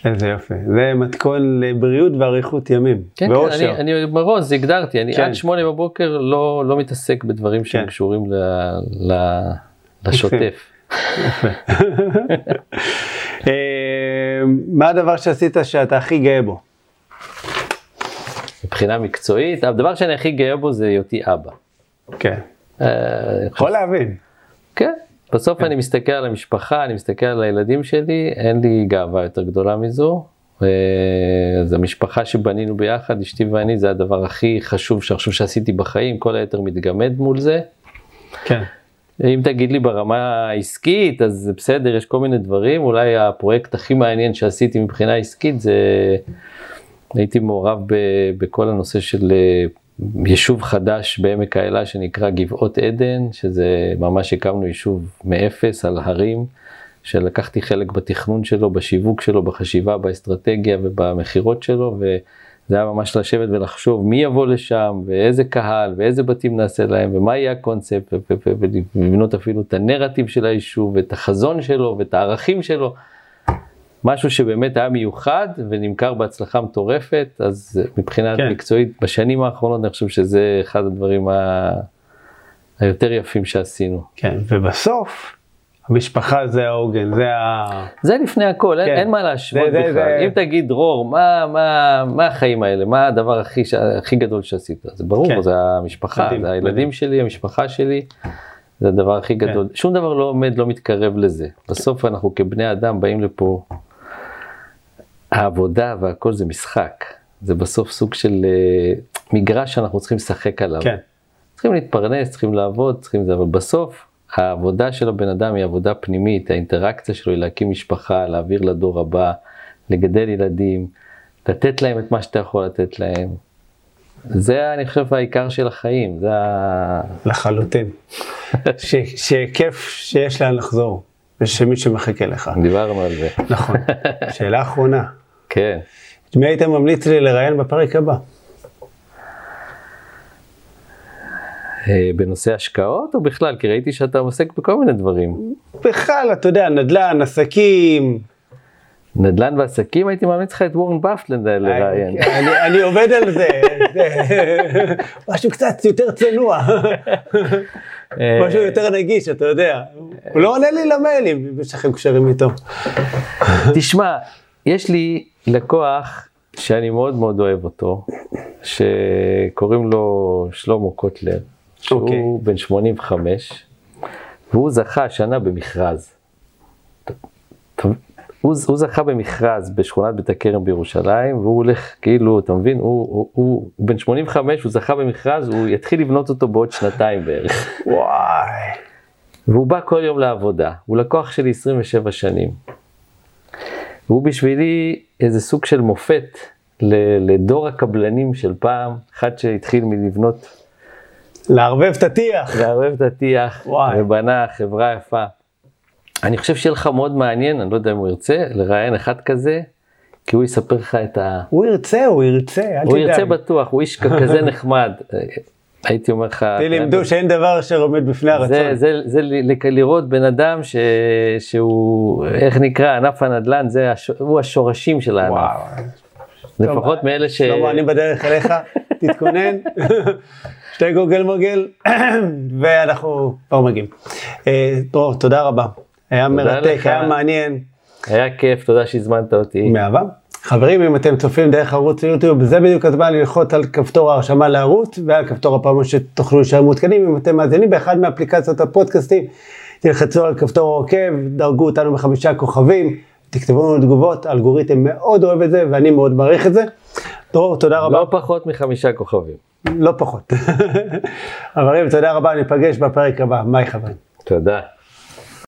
איזה יופי. זה מתכון לבריאות ואריכות ימים. כן, כן, ואושר. אני, אני מראש הגדרתי, אני כן. עד שמונה בבוקר לא, לא מתעסק בדברים שהם כן. קשורים ל, ל, לשוטף. אה, מה הדבר שעשית שאתה הכי גאה בו? מבחינה מקצועית, הדבר שאני הכי גאה בו זה היותי אבא. כן. אה, יכול להבין. כן, בסוף אני מסתכל על המשפחה, אני מסתכל על הילדים שלי, אין לי גאווה יותר גדולה מזו. אה, אז המשפחה שבנינו ביחד, אשתי ואני, זה הדבר הכי חשוב חושב שעשיתי בחיים, כל היתר מתגמד מול זה. כן. אם תגיד לי ברמה העסקית, אז זה בסדר, יש כל מיני דברים, אולי הפרויקט הכי מעניין שעשיתי מבחינה עסקית זה, הייתי מעורב ב, בכל הנושא של אה, יישוב חדש בעמק האלה שנקרא גבעות עדן, שזה ממש הקמנו יישוב מאפס על הרים, שלקחתי חלק בתכנון שלו, בשיווק שלו, בחשיבה, באסטרטגיה ובמכירות שלו, וזה היה ממש לשבת ולחשוב מי יבוא לשם, ואיזה קהל, ואיזה בתים נעשה להם, ומה יהיה הקונספט, ולבנות אפילו את הנרטיב של היישוב, ואת החזון שלו, ואת הערכים שלו. משהו שבאמת היה מיוחד ונמכר בהצלחה מטורפת, אז מבחינה כן. כן. מקצועית, בשנים האחרונות אני חושב שזה אחד הדברים ה... היותר יפים שעשינו. כן. ובסוף, המשפחה זה העוגן, זה ה... זה לפני הכל, אין, כן. אין מה להשוות זה- זה- בכלל. זה- אם תגיד דרור, מה, מה, מה החיים האלה, מה הדבר הכי, הכי גדול שעשית? זה ברור, כן. זה המשפחה, מדהים, זה הילדים מדהים. שלי, המשפחה שלי, זה הדבר הכי גדול. שום דבר לא עומד, לא מתקרב לזה. בסוף אנחנו כבני אדם באים לפה, העבודה והכל זה משחק. זה בסוף סוג של אה, מגרש שאנחנו צריכים לשחק עליו. כן. צריכים להתפרנס, צריכים לעבוד, צריכים זה, אבל בסוף העבודה של הבן אדם היא עבודה פנימית, האינטראקציה שלו היא להקים משפחה, להעביר לדור הבא, לגדל ילדים, לתת להם את מה שאתה יכול לתת להם. זה אני חושב העיקר של החיים, זה ה... לחלוטין. ש- שכיף שיש לאן לחזור, ושמישהו מחכה לך. דיברנו על זה. נכון. שאלה אחרונה. כן. את מי היית ממליץ לי לראיין בפרק הבא? אה, בנושא השקעות או בכלל? כי ראיתי שאתה עוסק בכל מיני דברים. בכלל, אתה יודע, נדל"ן, עסקים. נדל"ן ועסקים הייתי ממליץ לך את וורן באפט לראיין. אני, עובד על זה, זה משהו קצת יותר צנוע, משהו יותר נגיש, אתה יודע. הוא לא עונה לי למיילים, אם יש לכם קשרים איתו. תשמע, יש לי לקוח שאני מאוד מאוד אוהב אותו, שקוראים לו שלמה קוטלר, שהוא okay. אוקיי. בן 85, והוא זכה השנה במכרז. הוא, הוא זכה במכרז בשכונת בית הכרם בירושלים, והוא הולך, כאילו, אתה מבין, הוא, הוא, הוא, הוא בן 85, הוא זכה במכרז, הוא יתחיל לבנות אותו בעוד שנתיים בערך. וואי. והוא בא כל יום לעבודה, הוא לקוח שלי 27 שנים. והוא בשבילי איזה סוג של מופת לדור הקבלנים של פעם, אחד שהתחיל מלבנות... לערבב את הטיח. לערבב את הטיח. ובנה חברה יפה. אני חושב שיהיה לך מאוד מעניין, אני לא יודע אם הוא ירצה, לראיין אחד כזה, כי הוא יספר לך את ה... הוא ירצה, הוא ירצה, אל תדאג. הוא ירצה בטוח, הוא איש כזה נחמד. הייתי אומר לך... אותי לימדו שאין דבר אשר עומד בפני הרצון. זה, זה, זה לראות בן אדם ש, שהוא, איך נקרא, ענף הנדל"ן, זה, הש, הוא השורשים של הענף. וואו. לפחות מאלה ש... שלמה, אני בדרך אליך, תתכונן. שתי גוגל מוגל, ואנחנו כבר מגיעים. דרור, אה, תודה רבה. היה מרתק. היה מעניין. היה כיף, תודה שהזמנת אותי. מאהבה. חברים, אם אתם צופים דרך ערוץ יוטיוב, זה בדיוק הזמן ללחוץ על כפתור ההרשמה לערוץ ועל כפתור הפעמון שתוכלו להישאר מעודכנים. אם אתם מאזינים באחד מאפליקציות הפודקאסטים, תלחצו על כפתור עוקב, דרגו אותנו בחמישה כוכבים, תכתבו לנו תגובות, האלגוריתם מאוד אוהב את זה ואני מאוד מעריך את זה. דרור, תודה רבה. לא פחות מחמישה כוכבים. לא פחות. חברים, תודה רבה, ניפגש בפרק הבא. ביי חברים. תודה.